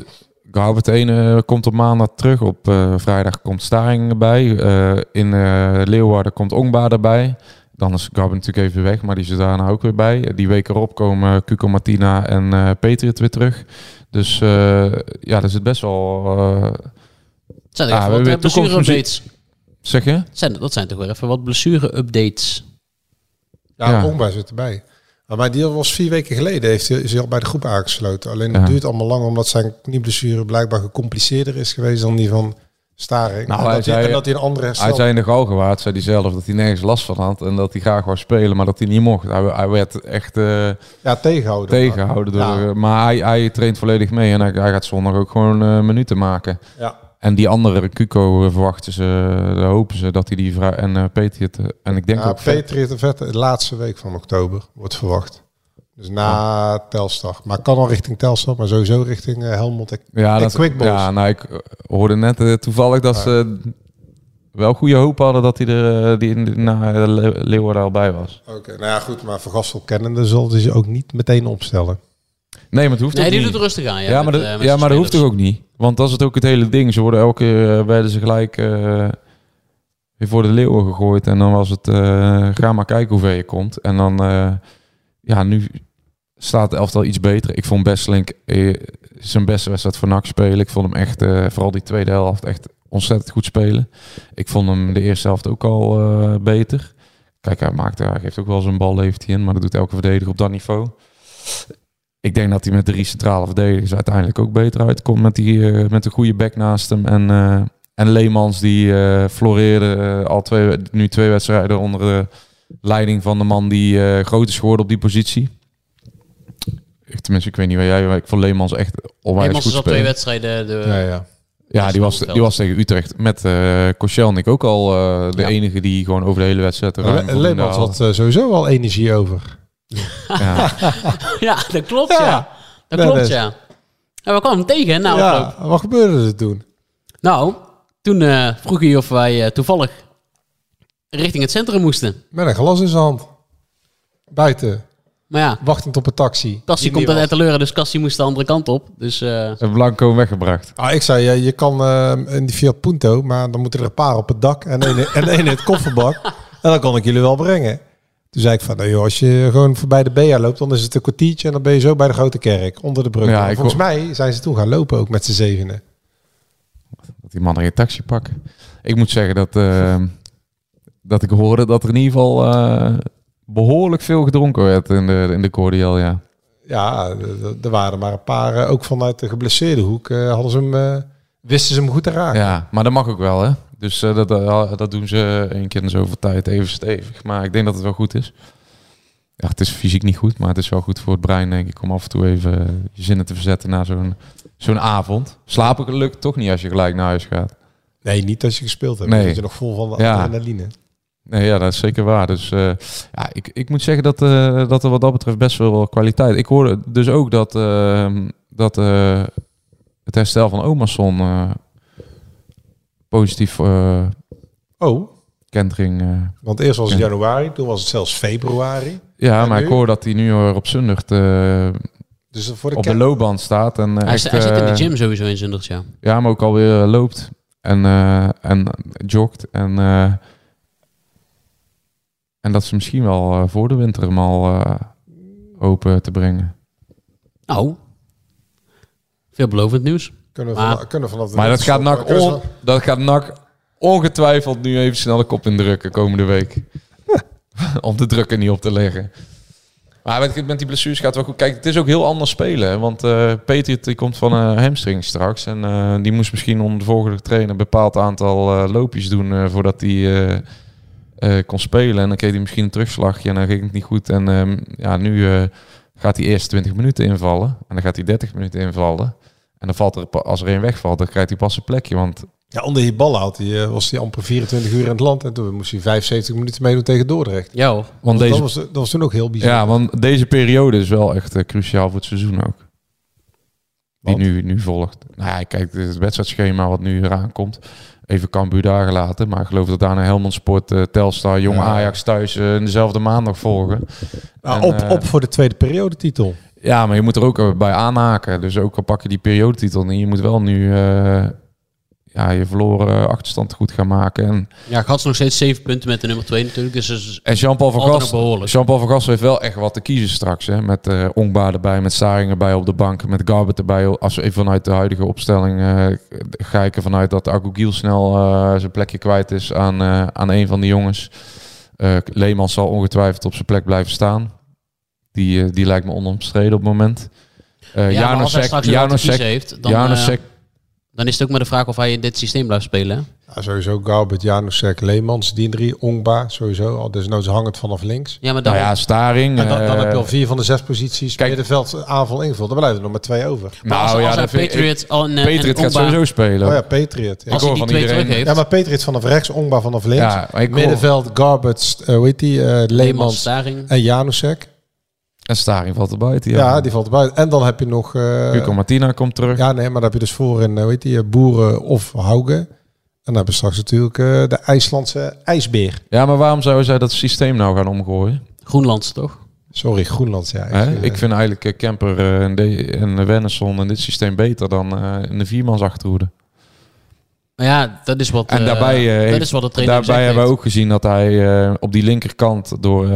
C: Goubert 1 eh, komt op maandag terug. Op eh, vrijdag komt Staring erbij. Eh, in eh, Leeuwarden komt Ongba erbij. Dan is Goubert natuurlijk even weg, maar die is daarna ook weer bij. Die week erop komen Cuco Martina en eh Patriot weer terug. Dus eh, ja, er zit best wel... eh,
B: Het zijn
C: Ah,
B: toch
C: we
B: even
C: hebben
B: wat blessure-updates.
C: zeg je?
B: Zijn, dat zijn toch weer even wat blessure-updates.
D: ja,
C: ja.
D: Zit erbij. Maar bij die was vier weken geleden, heeft hij, is hij al bij de groep aangesloten. Alleen
C: Ja.
D: het duurt allemaal lang, omdat zijn knieblessure blijkbaar gecompliceerder is geweest dan die van Staring.
C: Nou,
D: en,
C: hij
D: dat hij,
C: zei-
D: en dat hij een andere.
C: Hij zei in de Galgenwaard, zei hij zelf, dat hij nergens last van had. En dat hij graag wou spelen, maar dat hij niet mocht. Hij, hij werd echt... eh,
D: ja, tegenhouden.
C: tegenhouden. Door,
D: Ja.
C: Maar hij, hij traint volledig mee en hij, hij gaat zondag ook gewoon eh, minuten maken.
D: Ja.
C: En die andere Cuco eh, verwachten ze, hopen ze dat hij die en Peter het, eh, en ik denk
D: Ja,
C: ook
D: en Vet, de laatste week van oktober wordt verwacht. Dus na Telstar. Maar kan al richting Telstar, maar sowieso richting eh, Helmond. en-
C: ja,
D: en
C: dat,
D: Quickballs.
C: ja, nou ik eh, hoorde net eh, toevallig dat ze wel goede hoop hadden dat hij er die in, na Le- Leeuwarden al bij was.
D: Oké, nou ja, goed. Maar Van Gastel kennende zal hij ze ook niet meteen opstellen.
C: Nee, maar het hoeft
B: Nee,
C: ook
B: die
C: niet.
B: doet rustig aan. Ja,
C: Ja,
B: met,
C: maar, dat,
B: met
C: ja, maar dat hoeft toch ook niet? Want dat is het ook het hele ding. Ze worden elke keer, werden ze gelijk eh, weer voor de leeuwen gegooid. En dan was het, eh, ga maar kijken hoe ver je komt. En dan, eh, ja, nu staat de elftal iets beter. Ik vond Besselink eh, zijn beste wedstrijd voor NAC spelen. Ik vond hem echt, eh, vooral die tweede helft, echt ontzettend goed spelen. Ik vond hem de eerste helft ook al eh, beter. Kijk, hij, maakt, hij geeft ook wel zijn bal, levert hij in. Maar dat doet elke verdediger op dat niveau. Ik denk dat hij met drie centrale verdedigers uiteindelijk ook beter uitkomt. Met, die, eh, met een goede back naast hem. En, eh, en Leemans die floreerde al twee, nu twee wedstrijden onder de leiding van de man die groot is geworden op die positie. Ik, tenminste, ik weet niet waar jij, maar ik vond Leemans echt onwijs
B: Eenmaal
C: goed
B: is al twee wedstrijden. De,
D: Ja, ja.
C: Ja, die was, die was tegen Utrecht met eh Koscielnik ook al eh, de
B: Ja.
C: enige die gewoon over de hele wedstrijd
D: Le- Leemans had eh, sowieso wel energie over.
C: Ja.
B: ja, dat klopt ja.
D: Ja.
B: Dat klopt ja. En we kwamen hem tegen afloop.
D: ja, wat gebeurde er toen?
B: Nou, toen eh, vroeg hij of wij toevallig richting het centrum moesten.
D: Met een glas in zijn hand. Buiten,
B: Maar ja,
D: wachtend op een taxi.
B: Cassie komt uit. Etteleuren, dus Cassie moest de andere kant op. Dus eh,
C: En Blanco weggebracht.
D: Ah, ik zei, eh, je kan eh, in die Fiat Punto, maar dan moeten er een paar op het dak en één en in het kofferbak. En dan kan ik jullie wel brengen. Toen zei ik van, nou joh, als je gewoon voorbij de BA loopt, dan is het een kwartiertje en dan ben je zo bij de grote kerk, onder de brug.
C: Ja,
D: volgens
C: hoor-
D: mij zijn ze toen gaan lopen ook met z'n zevenen.
C: Dat die mannen geen taxi pakken. Ik moet zeggen dat, eh, dat ik hoorde dat er in ieder geval eh, behoorlijk veel gedronken werd in de, in de cordial, ja.
D: Ja, er waren maar een paar, eh, ook vanuit de geblesseerde hoek, eh, hadden ze hem, eh, wisten ze hem goed te raken.
C: Ja, maar dat mag ook wel, hè. Dus dat, dat, dat doen ze één keer in zoveel tijd even stevig. Maar ik denk dat het wel goed is. Ja, het is fysiek niet goed, maar het is wel goed voor het brein, denk ik, om af en toe even je zinnen te verzetten na zo'n zo'n avond. Slapen lukt toch niet als je gelijk naar huis gaat.
D: Nee, niet als je gespeeld hebt.
C: Nee.
D: Dan je nog vol van de
C: Ja.
D: adrenaline.
C: Nee, ja, dat is zeker waar. Dus eh, ja, ik, ik moet zeggen dat, eh, dat er wat dat betreft best wel kwaliteit. Ik hoorde dus ook dat, eh, dat eh, het herstel van Omerson eh, positief eh
D: Oh,
C: kentering. eh,
D: want eerst was het
C: Ja.
D: januari, toen was het zelfs februari.
C: ja,
D: En
C: maar
D: nu?
C: ik hoor dat hij nu weer op zondag eh,
D: Dus voor de
C: op de loopband staat. En, eh,
B: Hij,
C: echt,
B: hij zit in de gym sowieso in Zundert, ja.
C: Ja, maar ook alweer loopt en, eh, en jogt. En, eh, en dat ze misschien wel eh, voor de winter hem al eh, open te brengen.
B: Nou, veelbelovend nieuws.
D: Kunnen we,
B: Maar-
D: van, kunnen vanaf de
C: Maar dat gaat, NAC on, dat gaat NAC ongetwijfeld nu even snel de kop indrukken komende week. Om de druk er niet op te leggen. Maar met, met die blessures gaat het wel goed. Kijk, het is ook heel anders spelen. Want eh Peter die komt van een hamstring straks. En eh, die moest misschien onder de volgende trainer een bepaald aantal eh, loopjes doen eh, voordat hij eh, kon spelen. En dan kreeg hij misschien een terugslagje en dan ging het niet goed. En ehm, ja, nu eh, gaat hij eerst 20 minuten invallen. En dan gaat hij 30 minuten invallen. En dan valt er, als er één wegvalt, dan krijgt hij pas een plekje. Want
D: Ja, onder die ballen had hij, eh, was hij amper 24 uur in het land. En toen moest hij 75 minuten meedoen tegen Dordrecht.
B: Ja hoor.
C: want
D: Dus
C: deze,
D: dat, was, dat was toen ook heel bijzonder.
C: ja, want deze periode is wel echt cruciaal voor het seizoen ook. Die nu, nu volgt. Nou ja, kijk, het wedstrijdschema wat nu eraan komt. Even Cambuur daar gelaten. Maar ik geloof dat daarna Helmond Sport, eh, Telstar, Jong
D: Ja.
C: Ajax thuis eh, in dezelfde maandag volgen.
D: Nou,
C: En,
D: op,
C: eh,
D: op voor de tweede periodetitel.
C: Ja, maar je moet er ook bij aanhaken. Dus ook al pak je die periodetitel niet, je moet wel nu ja, je verloren achterstand goed gaan maken. En,
B: Ja, Gats nog steeds 7 punten met de nummer 2 natuurlijk. Dus is
C: en Jean-Paul van Gast. Jean-Paul van Gast heeft wel echt wat te kiezen straks. Hè? Met eh Ongbaar erbij, met Saring erbij op de bank, met Garbert erbij. Als we even vanuit de huidige opstelling eh, ga ik ervan uit dat Agogiel snel eh, zijn plekje kwijt is aan, aan een van de jongens. Leemans zal ongetwijfeld op zijn plek blijven staan. Die, die lijkt me onomstreden op het moment.
B: Ja, maar als hij
C: Janosek,
B: straks
C: Janosek,
B: heeft, dan,
C: Janosek
B: dan is het ook maar de vraag of hij in dit systeem blijft spelen.
D: Ja, sowieso Garbert, Janusek, Leemans, die drie, Ongba, sowieso. Al dus nou ze hangend vanaf links.
B: Ja, maar
C: Nou
B: dan,
C: ja, Staring.
D: En dan, dan
C: eh,
D: heb je al vier van de zes posities
C: kijk-
D: middenveld aanval ingevuld. Dan blijven er nog maar twee over.
B: maar als,
C: nou ja,
B: als
C: ik-
B: Patriot al een,
C: Patriot
B: en
C: gaat
B: Ongba-
C: sowieso spelen.
D: Oh ja, Patriot. Ja,
B: als
C: Ik
B: hij
C: hoor
B: die
C: van
B: twee
C: iedereen-
B: terug heeft,
D: ja maar Patriot vanaf rechts, Ongba vanaf links.
C: Ja, ik
D: Middenveld, Garbert, eh, hoe heet die, eh,
B: Leemans,
D: Leemans
B: Staring.
D: en Janusek.
C: En Staring valt er buiten.
D: Ja. die valt erbij. En dan heb je nog... eh,
C: Hugo Martina komt terug.
D: ja, nee, maar dan heb je dus voorin, eh, hoe heet die, eh, Boeren of Hauge. En dan hebben we straks natuurlijk eh, de IJslandse ijsbeer.
C: Ja, maar waarom zouden zij dat systeem nou gaan omgooien?
B: Groenlands, toch?
D: Sorry, Groenland. Ja,
C: Hè?
D: eh,
C: Ik vind eigenlijk eh, Kemper en, de, en Wennesson en dit systeem beter dan eh, in de viermans achterhoede.
B: Maar ja, dat is wat,
C: En daarbij,
B: dat
C: heeft-
B: is wat de trainer
C: Daarbij hebben we ook gezien dat hij eh, op die linkerkant door...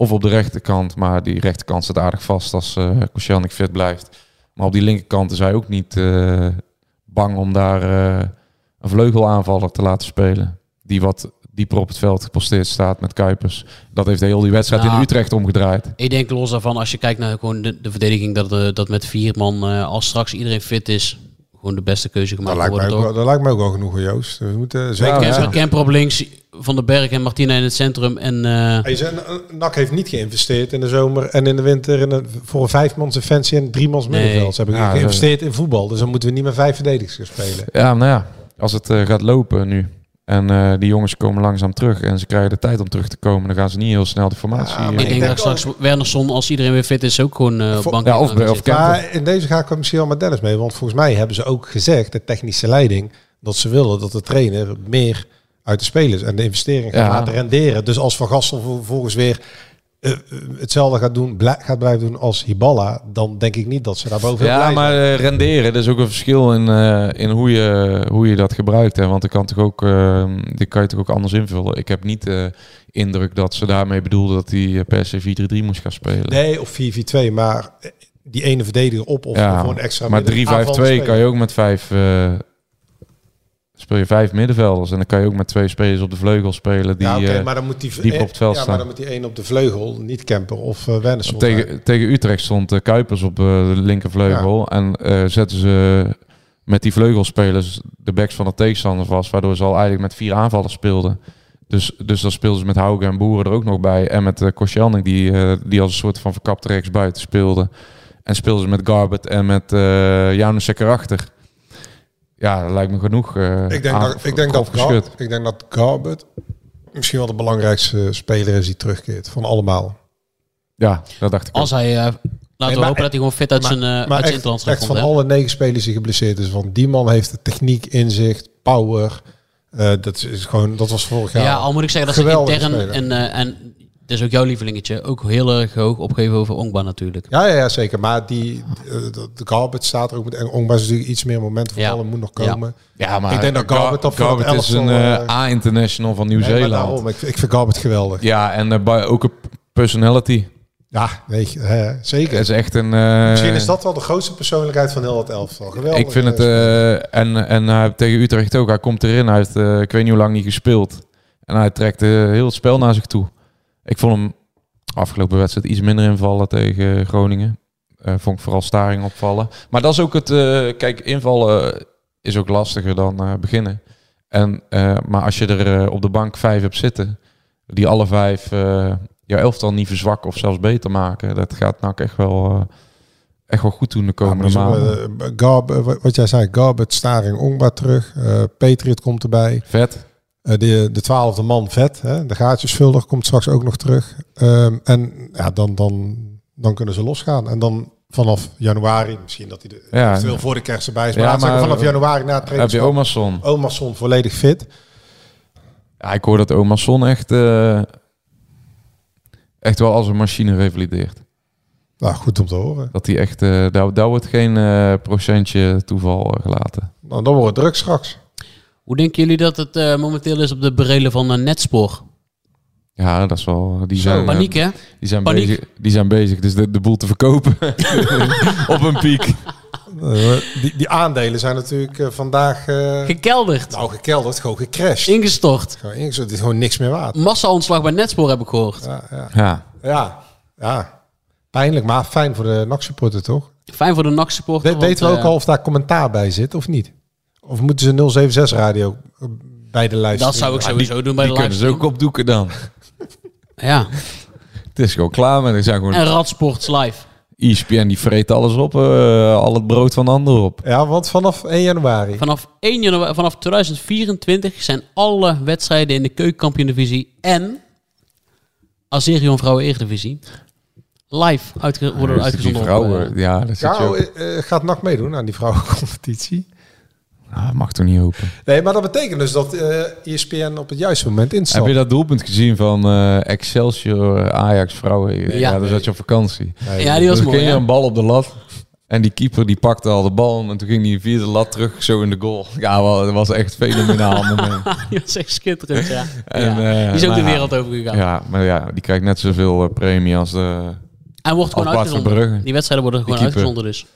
C: of op de rechterkant, maar die rechterkant staat aardig vast als eh Koscielnik fit blijft. Maar op die linkerkant is hij ook niet eh, bang om daar eh, een vleugelaanvaller te laten spelen. Die wat dieper op het veld geposteerd staat met Kuipers. Dat heeft heel die wedstrijd
B: Nou,
C: in Utrecht omgedraaid.
B: Ik denk los daarvan, als je kijkt naar gewoon de, de verdediging, dat, dat met vier man, als straks iedereen fit is, gewoon de beste keuze
D: dat,
B: gemaakt
D: lijkt mij
B: worden.
D: ook, dat lijkt me ook wel genoeg, Joost. We moeten zeker...
C: Ja,
B: Kemper, Kemper op links, Van den Berg en Martina in het centrum. En eh,
D: Hij zei, eh, NAC heeft niet geïnvesteerd in de zomer en in de winter in een, voor een vijfmans defensie en driemans
B: Nee.
D: middenveld. Ze hebben
C: Ja,
D: geïnvesteerd in voetbal, dus dan moeten we niet met vijf verdedigers gaan spelen.
C: Ja, nou ja, als het eh, gaat lopen nu. En eh, die jongens komen langzaam terug en ze krijgen de tijd om terug te komen. Dan gaan ze niet heel snel de formatie.
D: Ja,
C: eh,
B: ik denk
D: denk
B: dat straks Wernersson, als iedereen weer fit is, ook gewoon eh
D: Voor-
B: bank
C: ja, of- of.
D: Maar in deze ga ik wel misschien wel met Dennis mee, want volgens mij hebben ze ook gezegd, de technische leiding, dat ze willen dat de trainer meer uit de spelers en de investering gaat
C: Ja.
D: laten renderen. Dus als Van Gastel vervolgens weer eh, eh, hetzelfde gaat, doen, blij- gaat blijven doen als Hiballa, dan denk ik niet dat ze daar boven
C: Ja, maar eh, renderen, dat is ook een verschil in, eh, in hoe, je, hoe je dat gebruikt. Hè. Want ik kan toch ook, eh, dit kan je toch ook anders invullen. Ik heb niet de indruk dat ze daarmee bedoelden dat hij per se 4-3-3 moest gaan spelen.
D: Nee, of 4-4-2, maar die ene verdediger op of
C: ja,
D: voor een extra
C: maar
D: midden-
C: 3-5-2
D: aanvallende
C: kan je ook met vijf... eh, speel je vijf middenvelders. En dan kan je ook met twee spelers op de vleugel spelen die...
D: ja,
C: eh,
D: maar dan moet die
C: dieper op het veld
D: ja,
C: staan.
D: maar dan moet die één op de vleugel, niet Kemper of uh, Wennerson.
C: Tegen, tegen Utrecht stond eh, Kuipers op eh, de linkervleugel. En eh, zetten ze met die vleugelspelers de backs van de tegenstander vast. Waardoor ze al eigenlijk met vier aanvallers speelden. Dus, dus dan speelden ze met Hauge en Boeren er ook nog bij. En met uh, Koscielnik die, die als een soort van verkapte rechtsbuiten speelde. En speelden ze met Garbet en met uh, Janusek erachter. Ja, dat lijkt me genoeg. Uh,
D: ik denk, dat, ik, denk dat ik denk dat Garbet misschien wel de belangrijkste speler is die terugkeert. Van allemaal.
C: Ja, dat dacht ik
B: Als
C: ook.
B: hij... Uh, laten nee, we hopen dat hij gewoon fit uit
D: maar,
B: zijn, uh,
D: maar
B: uit
D: echt,
B: zijn
D: echt van alle negen spelers die geblesseerd is. Want die man heeft de techniek, inzicht, power. Uh, dat is gewoon, dat was vorig jaar.
B: Ja, al moet ik zeggen dat ze intern en, uh, en het is ook jouw lievelingetje, ook heel erg hoog opgeven over Ongba natuurlijk.
D: Ja, ja, ja zeker. Maar die, de, de Garbet staat er ook met. En Ongba is natuurlijk iets meer momenten voor
B: Ja.
D: allen moet nog komen.
C: Ja, ja maar
D: ik denk dat Garbet op dat
C: is een
D: elftal,
C: uh, A-international van
D: nee, maar
C: Nieuw-Zeeland.
D: daarom, ik, ik vind Garbet geweldig.
C: ja, en uh, ook een personality.
D: Ja, nee, hè, zeker.
C: Het is echt een... uh,
D: Misschien is dat wel de grootste persoonlijkheid van heel het elftal. Geweldig.
C: Ik vind het... Uh, en en uh, tegen Utrecht ook. Hij komt erin. Hij heeft, uh, ik weet niet hoe lang niet gespeeld. En hij trekt heel het spel naar zich toe. Ik vond hem afgelopen wedstrijd iets minder invallen tegen Groningen. vond ik vooral Staring opvallen. Maar dat is ook het... kijk, invallen is ook lastiger dan beginnen. En, maar als je er op de bank vijf hebt zitten... Die alle vijf jouw elftal niet verzwakken of zelfs beter maken. Dat gaat nou echt wel, echt wel goed doen de komende
D: ja,
C: maanden.
D: Garb, wat jij zei, Garbet, Staring, Ongba terug. Patriot komt erbij.
C: Vet.
D: Uh, de, de twaalfde man vet. Hè? De gaatjesvuldig komt straks ook nog terug. Um, en ja, dan, dan, dan kunnen ze losgaan. En dan vanaf januari, misschien dat hij
C: ja,
D: veel voor de kerst erbij is. Maar,
C: ja,
D: maar
C: maar
D: vanaf januari na het
C: Heb je Omerson?
D: Omerson volledig fit.
C: Ja, ik hoor dat Omerson echt... Uh, echt wel als een machine revalideert.
D: Nou, goed om te horen.
C: Dat hij echt, uh, daar, daar wordt geen uh, procentje toeval gelaten.
D: Nou, dan wordt het druk straks.
B: Hoe denken jullie dat het uh, momenteel is op de berelen van een Netspoor?
C: Ja, dat is wel... Die zijn,
B: Paniek, hè?
C: Die zijn,
B: Paniek.
C: Bezig, die zijn bezig, dus de, de boel te verkopen op een piek.
D: die, die aandelen zijn natuurlijk uh, vandaag... Uh,
B: gekelderd.
D: Nou, gekelderd, gewoon gecrashed.
B: Ingestort.
D: Gewoon ingestort. Het is gewoon niks meer waard.
B: Massa-ontslag bij Netspoor heb ik gehoord.
D: Ja, ja.
C: ja.
D: ja, ja. Pijnlijk, maar fijn voor de NAC-supporter, toch?
B: Fijn voor de NAC-supporter.
D: We, weten we ook uh, al of daar commentaar bij zit, of niet? Of moeten ze 076-radio bij de lijst?
B: Dat zou ik sowieso
C: die,
B: doen bij
C: die
B: de
C: kunnen ze ook opdoeken dan.
B: ja.
C: Het is gewoon klaar, maar er zijn gewoon...
B: En Radsports live.
C: ESPN die vreet alles op, uh, al het brood van de ander op.
D: Ja, want vanaf 1 januari.
B: Vanaf 1 januari, vanaf 2024 zijn alle wedstrijden in de keukenkampioen-divisie en Azerion Vrouwen Eredivisie live uitge worden
C: ja,
B: uitgezonden.
C: Vrouwen, op, uh, ja, dat
D: oh, uh, gaat NAC meedoen aan die vrouwencompetitie?
C: Nou, mag toch niet hopen.
D: Nee, maar dat betekent dus dat uh, ESPN op het juiste moment instapt.
C: Heb je dat doelpunt gezien van uh, Excelsior Ajax vrouwen? Ja, ja dan zat je op vakantie.
B: Nee, ja, die was
C: toen
B: mooi.
C: ging
B: ja.
C: een bal op de lat. En die keeper die pakte al de bal. En toen ging die via de lat terug zo in de goal. Ja, wel, dat was echt fenomenaal moment.
B: die was echt schitterend, ja.
C: En,
B: ja.
C: Uh,
B: die is ook
C: nou,
B: de wereld over gegaan.
C: Ja, maar ja, die krijgt net zoveel uh, premie als de...
B: En wordt gewoon uitgezonden. Die wedstrijden worden gewoon uitgezonden dus.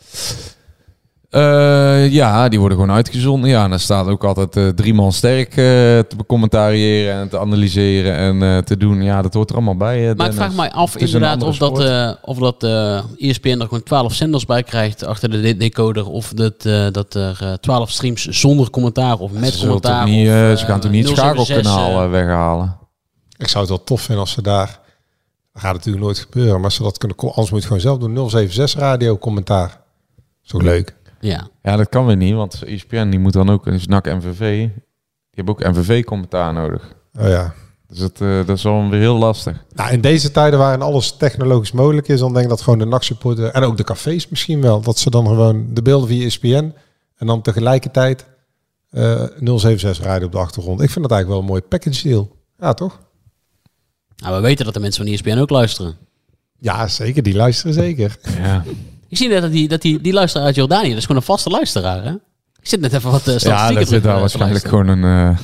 C: Uh, ja, die worden gewoon uitgezonden. Ja, en dan staat ook altijd uh, drie man sterk uh, te becommentariëren en te analyseren en te doen. Ja, dat hoort er allemaal bij.
B: maar ik vraag mij af inderdaad of dat, of dat ESPN er gewoon 12 zenders bij krijgt achter de decoder. Of dat, dat er 12 streams zonder commentaar of met
C: ze
B: commentaar.
C: Niet,
B: of,
C: ze gaan toch niet het schakelkanaal weghalen?
D: Ik zou het wel tof vinden als ze daar... Dat gaat natuurlijk nooit gebeuren, maar als ze dat kunnen... Anders moet je gewoon zelf doen. 076 radio commentaar. Zo leuk.
B: Ja.
C: ja, dat kan weer niet, want ESPN die moet dan ook een NAC MVV. Die hebben ook MVV-commentaar nodig.
D: Oh ja.
C: Dus dat, uh, dat is wel weer heel lastig.
D: Nou, in deze tijden waarin alles technologisch mogelijk is, dan denk ik dat gewoon de NAC-supporter en ook de cafés misschien wel, dat ze dan gewoon de beelden via ESPN en dan tegelijkertijd uh, 076 rijden op de achtergrond. Ik vind dat eigenlijk wel een mooi package deal. Ja, toch?
B: Nou, we weten dat de mensen van ESPN ook luisteren.
D: Ja, zeker. Die luisteren zeker.
C: Ja,
B: Ik zie net dat die, dat die, die luisteraar uit Jordanië, dat is gewoon een vaste luisteraar, hè? Ik zit net even wat uh,
C: ja dat zit daar
B: eh,
C: waarschijnlijk gewoon een... eh,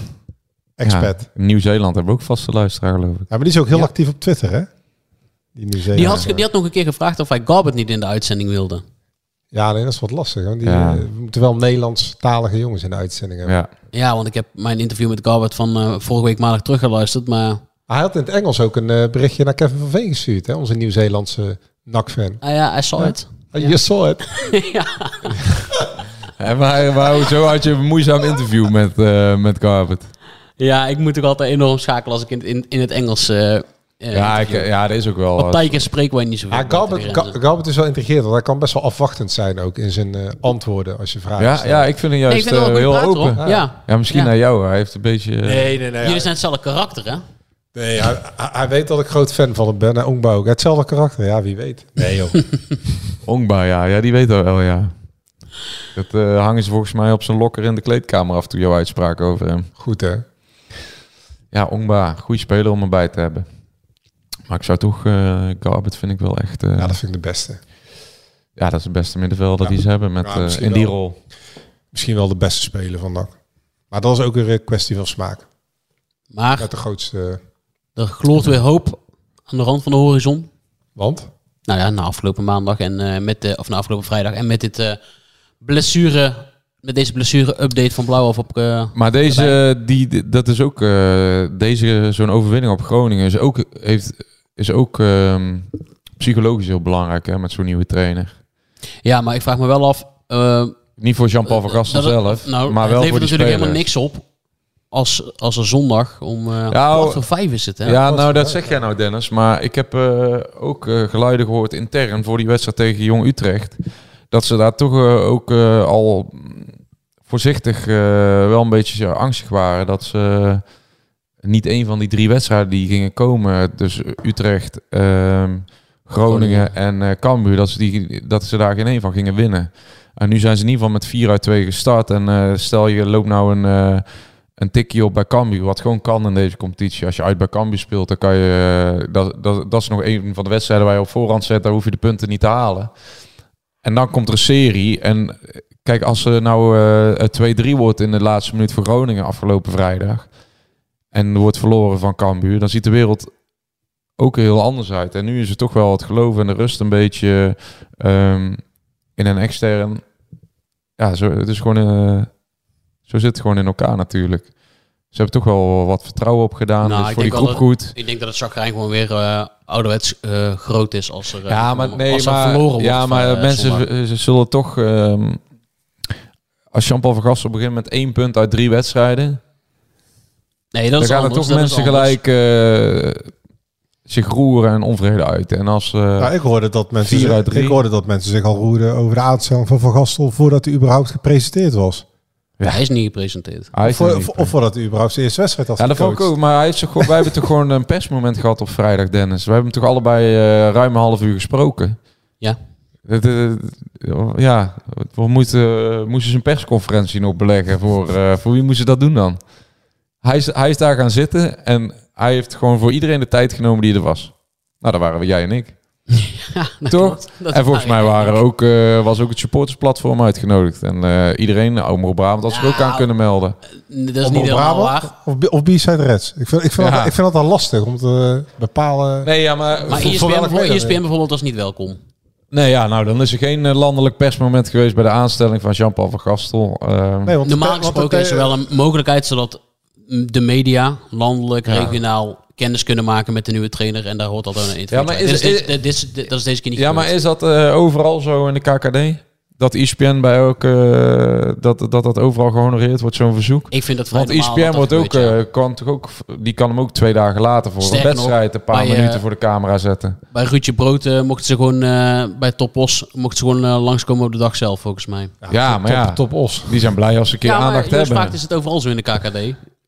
D: Expert.
C: ja, Nieuw-Zeeland hebben we ook vaste luisteraar, geloof ik.
D: Ja, maar die is ook heel
B: Ja.
D: actief op Twitter, hè? Die.
B: Die had, die had nog een keer gevraagd of hij Garbert niet in de uitzending wilde.
D: Ja, alleen dat is wat lastig. Hè? Die,
C: Ja.
D: we moeten wel Nederlandstalige jongens in de uitzending hebben.
C: Ja.
B: Ja, want ik heb mijn interview met Garbert van eh, vorige week maandag teruggeluisterd, maar...
D: Hij had in het Engels ook een berichtje naar Kevin van Veen gestuurd, hè? onze Nieuw-Zeelandse NAC-fan.
B: Ah ja, I saw it.
D: Oh, You saw it.
B: ja.
C: En maar, maar zo had je een moeizaam interview met, eh met Garbert.
B: ja, ik moet ook altijd enorm schakelen als ik in, in, in het Engels... eh eh,
C: Ja, ik, ja, dat is ook wel...
B: Want
C: wat.
B: Tijken spreken wij niet zoveel.
D: Ja,
B: buiten
D: Garbert,
B: de grenzen.
D: Ga- Garbert is wel intrigerend, want hij kan best wel afwachtend zijn ook in zijn eh, antwoorden als je vragen
C: ja,
D: stelt.
C: ja, ik vind hem
B: Nee,
C: juist
B: vind
C: heel open.
B: Ja.
C: Ja, misschien
B: Ja.
C: naar jou. Hij heeft een beetje...
D: Nee, nee, nee.
B: Jullie zijn hetzelfde karakter, hè?
D: Nee hij, weet dat ik groot fan van hem ben. En Ongba ook. Hetzelfde karakter, ja, wie weet. Nee, joh.
C: Ongba, ja. ja, die weet dat wel, ja. Dat eh, hangen ze volgens mij op zijn lokker in de kleedkamer af en toe jouw uitspraak over hem.
D: Goed, hè?
C: Ja, Ongba, goede speler om erbij te hebben. Maar ik zou toch, eh Garbert vind ik wel echt... eh,
D: Ja, dat vind ik de beste.
C: ja, dat is het beste middenvelder
D: Ja.
C: die ze hebben met,
D: Ja,
C: eh, in die
D: wel.
C: rol.
D: Misschien wel de beste speler van NAC. Maar dat is ook weer een kwestie van smaak.
B: Maar
D: Met de grootste...
B: er gloort weer hoop aan de rand van de horizon.
D: Want?
B: Nou ja, na afgelopen maandag en eh, met de, of na afgelopen vrijdag en met dit eh, blessure, met deze blessure update van Blauwhof op. eh,
C: Maar deze, die, dat is ook, deze, zo'n overwinning op Groningen is ook, heeft, is ook ehm, psychologisch heel belangrijk hè, met zo'n nieuwe trainer.
B: ja, maar ik vraag me wel af.
C: Niet voor Jean-Paul van Gastel
B: het-
C: zelf,
B: nou,
C: maar
B: het
C: wel
B: levert
C: voor die
B: natuurlijk
C: spelers.
B: helemaal niks op. Als, als er zondag om eh
C: Ja,
B: kwart
C: oh,
B: voor vijf is het. Hè?
C: Ja, nou dat zeg jij nou Dennis, maar ik heb eh, ook eh, geluiden gehoord intern voor die wedstrijd tegen Jong Utrecht. Dat ze daar toch ook eh, al voorzichtig eh, wel een beetje angstig waren. Dat ze niet een van die drie wedstrijden die gingen komen, dus Utrecht, ehm, Groningen en eh Cambuur, dat ze, die, dat ze daar geen één van gingen winnen. En nu zijn ze in ieder geval met 4 uit 2 gestart. En eh, stel je loopt nou een, eh, een tikje op bij Cambuur, wat gewoon kan in deze competitie. Als je uit bij Cambuur speelt, dan kan je... eh, dat, dat, dat is nog een van de wedstrijden waar je op voorhand zet, daar hoef je de punten niet te halen. En dan komt er een serie. En eh, kijk, als er nou eh 2-3 wordt in de laatste minuut voor Groningen afgelopen vrijdag... en wordt verloren van Cambuur, dan ziet de wereld ook heel anders uit. En nu is het toch wel het geloof en de rust een beetje ehm, in een extern... Ja, zo, het is gewoon... eh, zo zit het gewoon in elkaar natuurlijk. Ze hebben toch wel wat vertrouwen opgedaan.
B: Nou,
C: dus
B: ik
C: voor die groep goed.
B: Ik denk dat het chagrijn gewoon weer eh, ouderwets eh, groot is als er, eh,
C: Ja, maar nee,
B: als er
C: maar,
B: verloren wordt.
C: ja,
B: van,
C: maar mensen ze zullen toch... ehm, als Jean-Paul van Gastel begint met één punt uit drie wedstrijden...
B: Nee, dat
C: dan
B: is
C: gaan er toch mensen gelijk eh, zich roeren en onvrede uit. En als... eh,
D: Nou, ik, hoorde dat mensen zich, ik hoorde dat mensen zich al roerden over de aanstelling van Van Gastel voordat hij überhaupt gepresenteerd was.
B: Ja, hij is niet gepresenteerd.
C: hij
D: Of,
C: is
D: voor,
C: niet
D: of, of voordat hij überhaupt zijn eerste wedstrijd had
C: Ja, dat vond ik
D: gecoacht.
C: ook. Maar hij heeft toch gewoon, wij hebben toch gewoon een persmoment gehad op vrijdag, Dennis. We hebben toch allebei eh, ruim een half uur gesproken.
B: Ja.
C: Eh, ja, we moeten, moesten ze een persconferentie nog beleggen. Voor, eh, voor wie moesten dat doen dan? Hij is, hij is daar gaan zitten en hij heeft gewoon voor iedereen de tijd genomen die er was. Nou, dat waren we jij en ik.
B: Ja, dat
C: Toch?
B: Dat
C: en volgens mij
B: waren
C: er ook, eh, was ook het supportersplatform uitgenodigd. En eh, iedereen, Omroep Brabant, had zich ook aan
B: Nou,
C: kunnen melden.
B: Dat is
D: Of
B: niet helemaal
D: Brabant,
B: waar.
D: Of, of B-Side Reds. Ik vind, ik, vind
C: Ja.
D: dat, ik vind dat al lastig om te bepalen.
C: Nee, ja, maar...
B: Maar
D: voor-
B: ESPN,
D: voor welk
B: bijvoorbeeld,
D: reden?
B: ESPN bijvoorbeeld was niet welkom.
C: Nee, ja, nou, dan is er geen eh, landelijk persmoment geweest bij de aanstelling van Jean-Paul van Gastel. Ehm,
D: Nee, want
B: Normaal gesproken is er wel een mogelijkheid zodat de media landelijk,
C: Ja.
B: regionaal kennis kunnen maken met de nieuwe trainer. En daar hoort dat dan een interview
C: Ja, maar is-
B: Dit is,
C: is-
B: dit- dit- dit is- dit- dat is deze keer niet
C: ja, maar is dat eh, overal zo in de KKD? Dat ESPN bij ook, eh, dat, dat dat overal gehonoreerd wordt, zo'n verzoek?
B: Ik vind dat vrij
C: Want ESPN wordt ook,
B: gebeurt, ja.
C: eh, kan toch ook, die kan hem ook twee dagen later voor
B: Sterker
C: een wedstrijd een paar
B: bij,
C: minuten voor de camera zetten.
B: Bij Ruudje Brood eh, mochten ze gewoon eh, bij Topos mochten ze gewoon langskomen op de dag zelf, volgens mij.
C: Ja, maar ja,
D: Top os.
C: die zijn blij als ze een keer
B: ja, maar
C: aandacht hebben.
B: vaak is het overal zo in de KKD.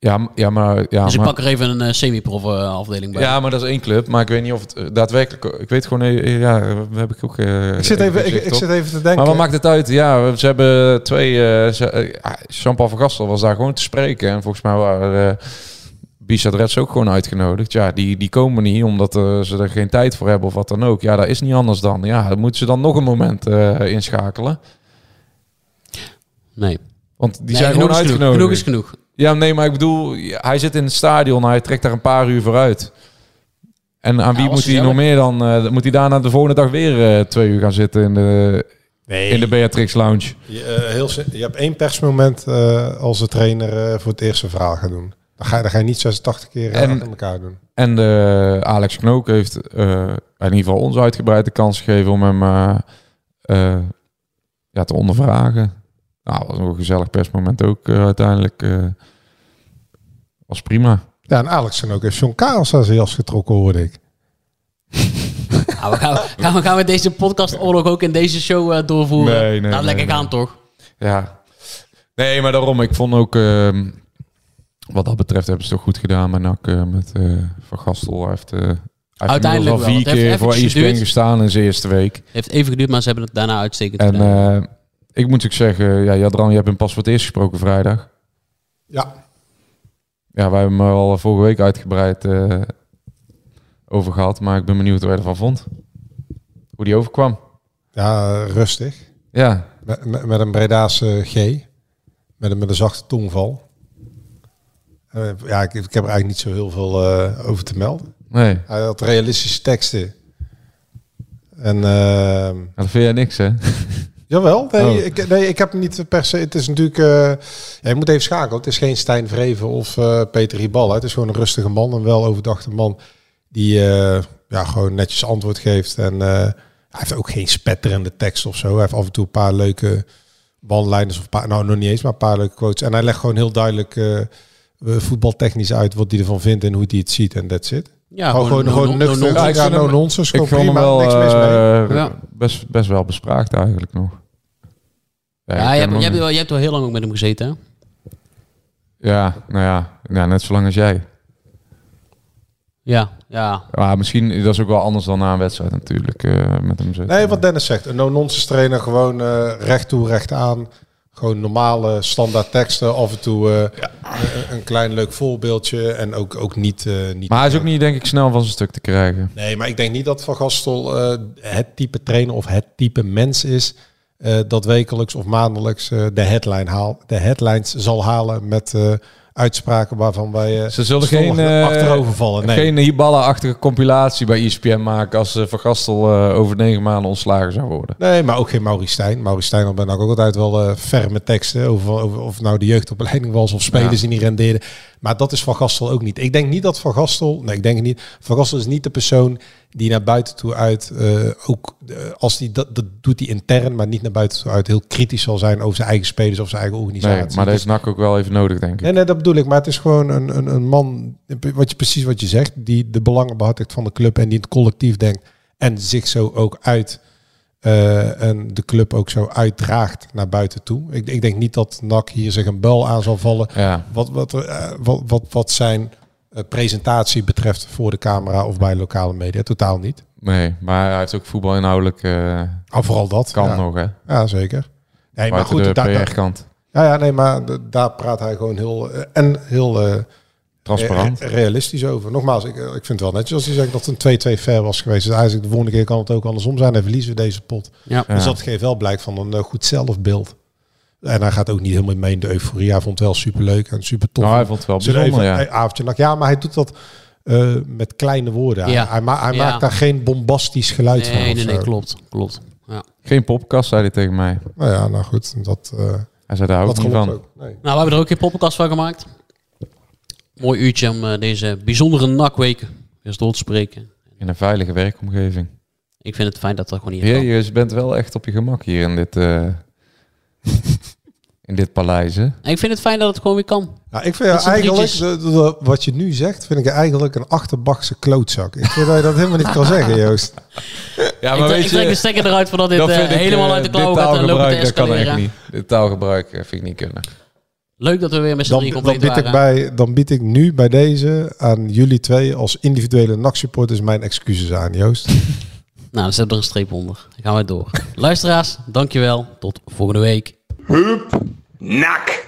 C: Ja, ja, maar, ja,
B: dus ik
C: maar,
B: pak er even een eh, semi-prof eh, afdeling bij.
C: ja, maar dat is één club. Maar ik weet niet of het eh, daadwerkelijk... Ik weet gewoon... Ja, we heb ik ook... eh,
D: Ik zit, even, ik, zit even te denken.
C: Maar wat maakt het uit? Ja, ze hebben twee... ja, Jean-Paul van Gastel was daar gewoon te spreken. En volgens mij waren. Pisa Reds ook gewoon uitgenodigd. Ja, die, die komen niet omdat ze er geen tijd voor hebben of wat dan ook. Ja, dat is niet anders dan. Ja, dan moeten ze dan nog een moment eh, inschakelen.
B: Nee.
C: Want die
B: Nee,
C: zijn gewoon
B: genoeg.
C: uitgenodigd.
B: Genoeg is genoeg.
C: Ja, nee, maar ik bedoel, hij zit in het stadion, hij trekt daar een paar uur vooruit. En aan wie moet hij nog meer dan? eh, moet hij daarna de volgende dag weer eh, twee uur gaan zitten in de,
D: Nee.
C: in de Beatrix Lounge?
D: Je, eh, heel, je hebt één persmoment eh, als de trainer eh, voor het eerste verhaal gaat doen. Dan ga, je- dan ga je niet 86 keer
C: En-
D: achter elkaar doen.
C: En de Alex Knook heeft eh, in ieder geval ons uitgebreid de kans gegeven om hem ja, te ondervragen. Nou, dat was een gezellig persmoment ook eh, uiteindelijk. eh was prima.
D: Ja, en Alex zijn ook heeft John Karels aan zijn jas getrokken, hoorde ik.
B: Nou, we gaan, gaan, we, gaan we deze podcast oorlog ook in deze show eh, doorvoeren?
C: Nee, nee,
B: Nou,
C: nee,
B: lekker
C: nee.
B: gaan toch?
C: Ja. Nee, maar daarom, ik vond ook... ehm, wat dat betreft hebben ze toch goed gedaan met NAC, met eh, Van Gastel. Hij heeft, eh, hij heeft
B: Uiteindelijk wel.
C: vier keer voor ESPN
B: geduurd.
C: gestaan in zijn eerste week.
B: Heeft even geduurd, maar ze hebben het daarna uitstekend
C: En
B: gedaan.
C: Ik moet ook zeggen, ja, Jadran, je hebt hem pas voor het eerst gesproken vrijdag.
D: Ja.
C: Ja, wij hebben hem al vorige week uitgebreid eh, over gehad. Maar ik ben benieuwd wat je ervan vond. Hoe die overkwam.
D: Ja, rustig.
C: Ja,
D: Met, met, met een Bredaanse G. Met een, met een zachte tongval. Eh, ja, ik, ik heb er eigenlijk niet zo heel veel eh, over te melden.
C: nee.
D: Hij had realistische teksten. En
C: Nou, dat vind jij niks, hè?
D: Jawel, nee,
C: Oh.
D: ik, nee, ik heb niet per se. Het is natuurlijk. eh, ja, je moet even schakelen. Het is geen Stijn Vreven of eh, Peter Ribal. Het is gewoon een rustige man, een wel overdachte man. Die eh, ja, gewoon netjes antwoord geeft. En eh, hij heeft ook geen spetterende tekst of zo. Hij heeft af en toe een paar leuke one-liners. Of paar, nou, nog niet eens, maar een paar leuke quotes. En hij legt gewoon heel duidelijk voetbaltechnisch uit wat hij ervan vindt en hoe hij het ziet. En that's it.
B: ja,
D: gewoon, gewoon,
B: no-
D: gewoon nuchter.
B: no- no-
C: Ja, ik
D: no
C: hem-
D: nonsense.
C: Ik vond hem wel
D: niks mis mee.
C: eh,
B: Ja.
C: best, best wel bespraakt eigenlijk nog.
B: Ja,
C: ik
B: je hebt, je, hebt, wel- je hebt wel heel lang ook met hem gezeten, hè?
C: Ja, nou ja, ja, net zo lang als jij.
B: Ja, ja.
C: Maar misschien, dat is ook wel anders dan na een wedstrijd natuurlijk. eh, met hem zitten.
D: Nee, wat Dennis zegt. Een no-nonsense trainer. Gewoon eh, recht toe, recht aan. Gewoon normale standaard teksten. Af en toe eh, een, een klein leuk voorbeeldje. En ook, ook niet, eh, niet...
C: Maar hij is ook niet, denk ik, snel van zijn stuk te krijgen.
D: Nee, maar ik denk niet dat Van Gastel eh, het type trainer of het type mens is... eh, dat wekelijks of maandelijks eh, de, headline haal, de headlines zal halen met eh, uitspraken waarvan wij
C: Ze zullen geen, eh,
D: achterover vallen. Nee.
C: Geen Hiballa-achtige compilatie bij ESPN maken als eh, Van Gastel over negen maanden ontslagen zou worden.
D: Nee, maar ook geen Maurice Stijn. Maurice Stijn had ben ik ook altijd wel eh ferme teksten over, over of nou de jeugdopleiding was of spelers die niet rendeerden. Maar dat is Van Gastel ook niet. Ik denk niet dat Van Gastel, nee, ik denk niet. Van Gastel is niet de persoon die naar buiten toe uit, eh, ook eh, als die dat, dat doet hij intern, maar niet naar buiten toe uit, heel kritisch zal zijn over zijn eigen spelers of zijn eigen organisatie.
C: Nee, maar dat
D: Dus-
C: heeft NAC ook wel even nodig, denk ik.
D: Nee, nee, dat bedoel ik. Maar het is gewoon een, een, een man, wat je, precies wat je zegt, die de belangen behartigt van de club en die het collectief denkt en zich zo ook uit eh, en de club ook zo uitdraagt naar buiten toe. Ik, ik denk niet dat NAC hier zich een bel aan zal vallen
C: Ja,
D: wat, wat, eh, wat, wat, wat zijn eh, presentatie betreft voor de camera of bij lokale media. Totaal niet.
C: nee, maar hij heeft ook voetbal inhoudelijk
D: Ah, vooral dat.
C: kan
D: ja.
C: nog, hè?
D: Ja, zeker. Nee, maar goed,
C: de PR-kant.
D: ja, ja, nee, maar daar praat hij gewoon heel en heel
C: Transparant.
D: Re- realistisch over. Nogmaals, ik, ik vind het wel netjes als hij zegt dat het een 2-2 ver was geweest. Dus eigenlijk de volgende keer kan het ook andersom zijn en verliezen we deze pot.
B: Ja.
C: Ja.
D: Dus dat geeft wel blijk van een eh, goed zelfbeeld. En hij gaat ook niet helemaal mee in de euforie. Hij vond het wel superleuk en super tof.
C: Nou, hij vond het wel bijzonder,
D: even
C: ja.
D: avondje. Ja, maar hij doet dat eh, met kleine woorden.
B: Ja.
D: Hij, hij, ma- hij
B: Ja.
D: maakt daar geen bombastisch geluid van.
B: Nee, nee, klopt. Klopt. Ja.
C: Geen popkast, zei hij tegen mij.
D: Nou ja, nou goed. Dat, eh
C: Hij zei daar ook
D: dat
C: niet
D: klopt
C: van.
D: ook. Nee.
B: Nou, we hebben er ook geen podcast van gemaakt. Mooi uurtje om eh, deze bijzondere nakweken weer door te spreken.
C: In een veilige werkomgeving.
B: Ik vind het fijn dat dat gewoon hier kan.
C: je bent wel echt op je gemak hier in dit, eh, in dit paleis, hè?
B: En ik vind het fijn dat het gewoon weer kan.
D: Nou, ik vind eigenlijk, de- de- wat je nu zegt, vind ik eigenlijk een achterbakse klootzak. Ik vind dat je dat helemaal niet kan zeggen, Joost.
C: Ja,
B: ik, trek- ik trek de stekker eruit voordat dit
C: dat
B: eh,
C: vind ik,
B: helemaal
C: eh,
B: uit de
C: dit
B: klauwen gaat en lopen te
C: taalgebruik, dat kan echt
B: escaleren.
C: niet. Dit taalgebruik eh, vind ik niet kunnen.
B: Leuk dat we weer met z'n
D: Dan,
B: drie
D: dan,
B: compleet
D: bied ik
B: waren.
D: bij, dan bied ik nu bij deze aan jullie twee als individuele NAC-supporters mijn excuses aan, Joost.
B: Nou, dan we er een streep onder. Dan gaan we door. Luisteraars, dankjewel. Tot volgende week.
E: Nak.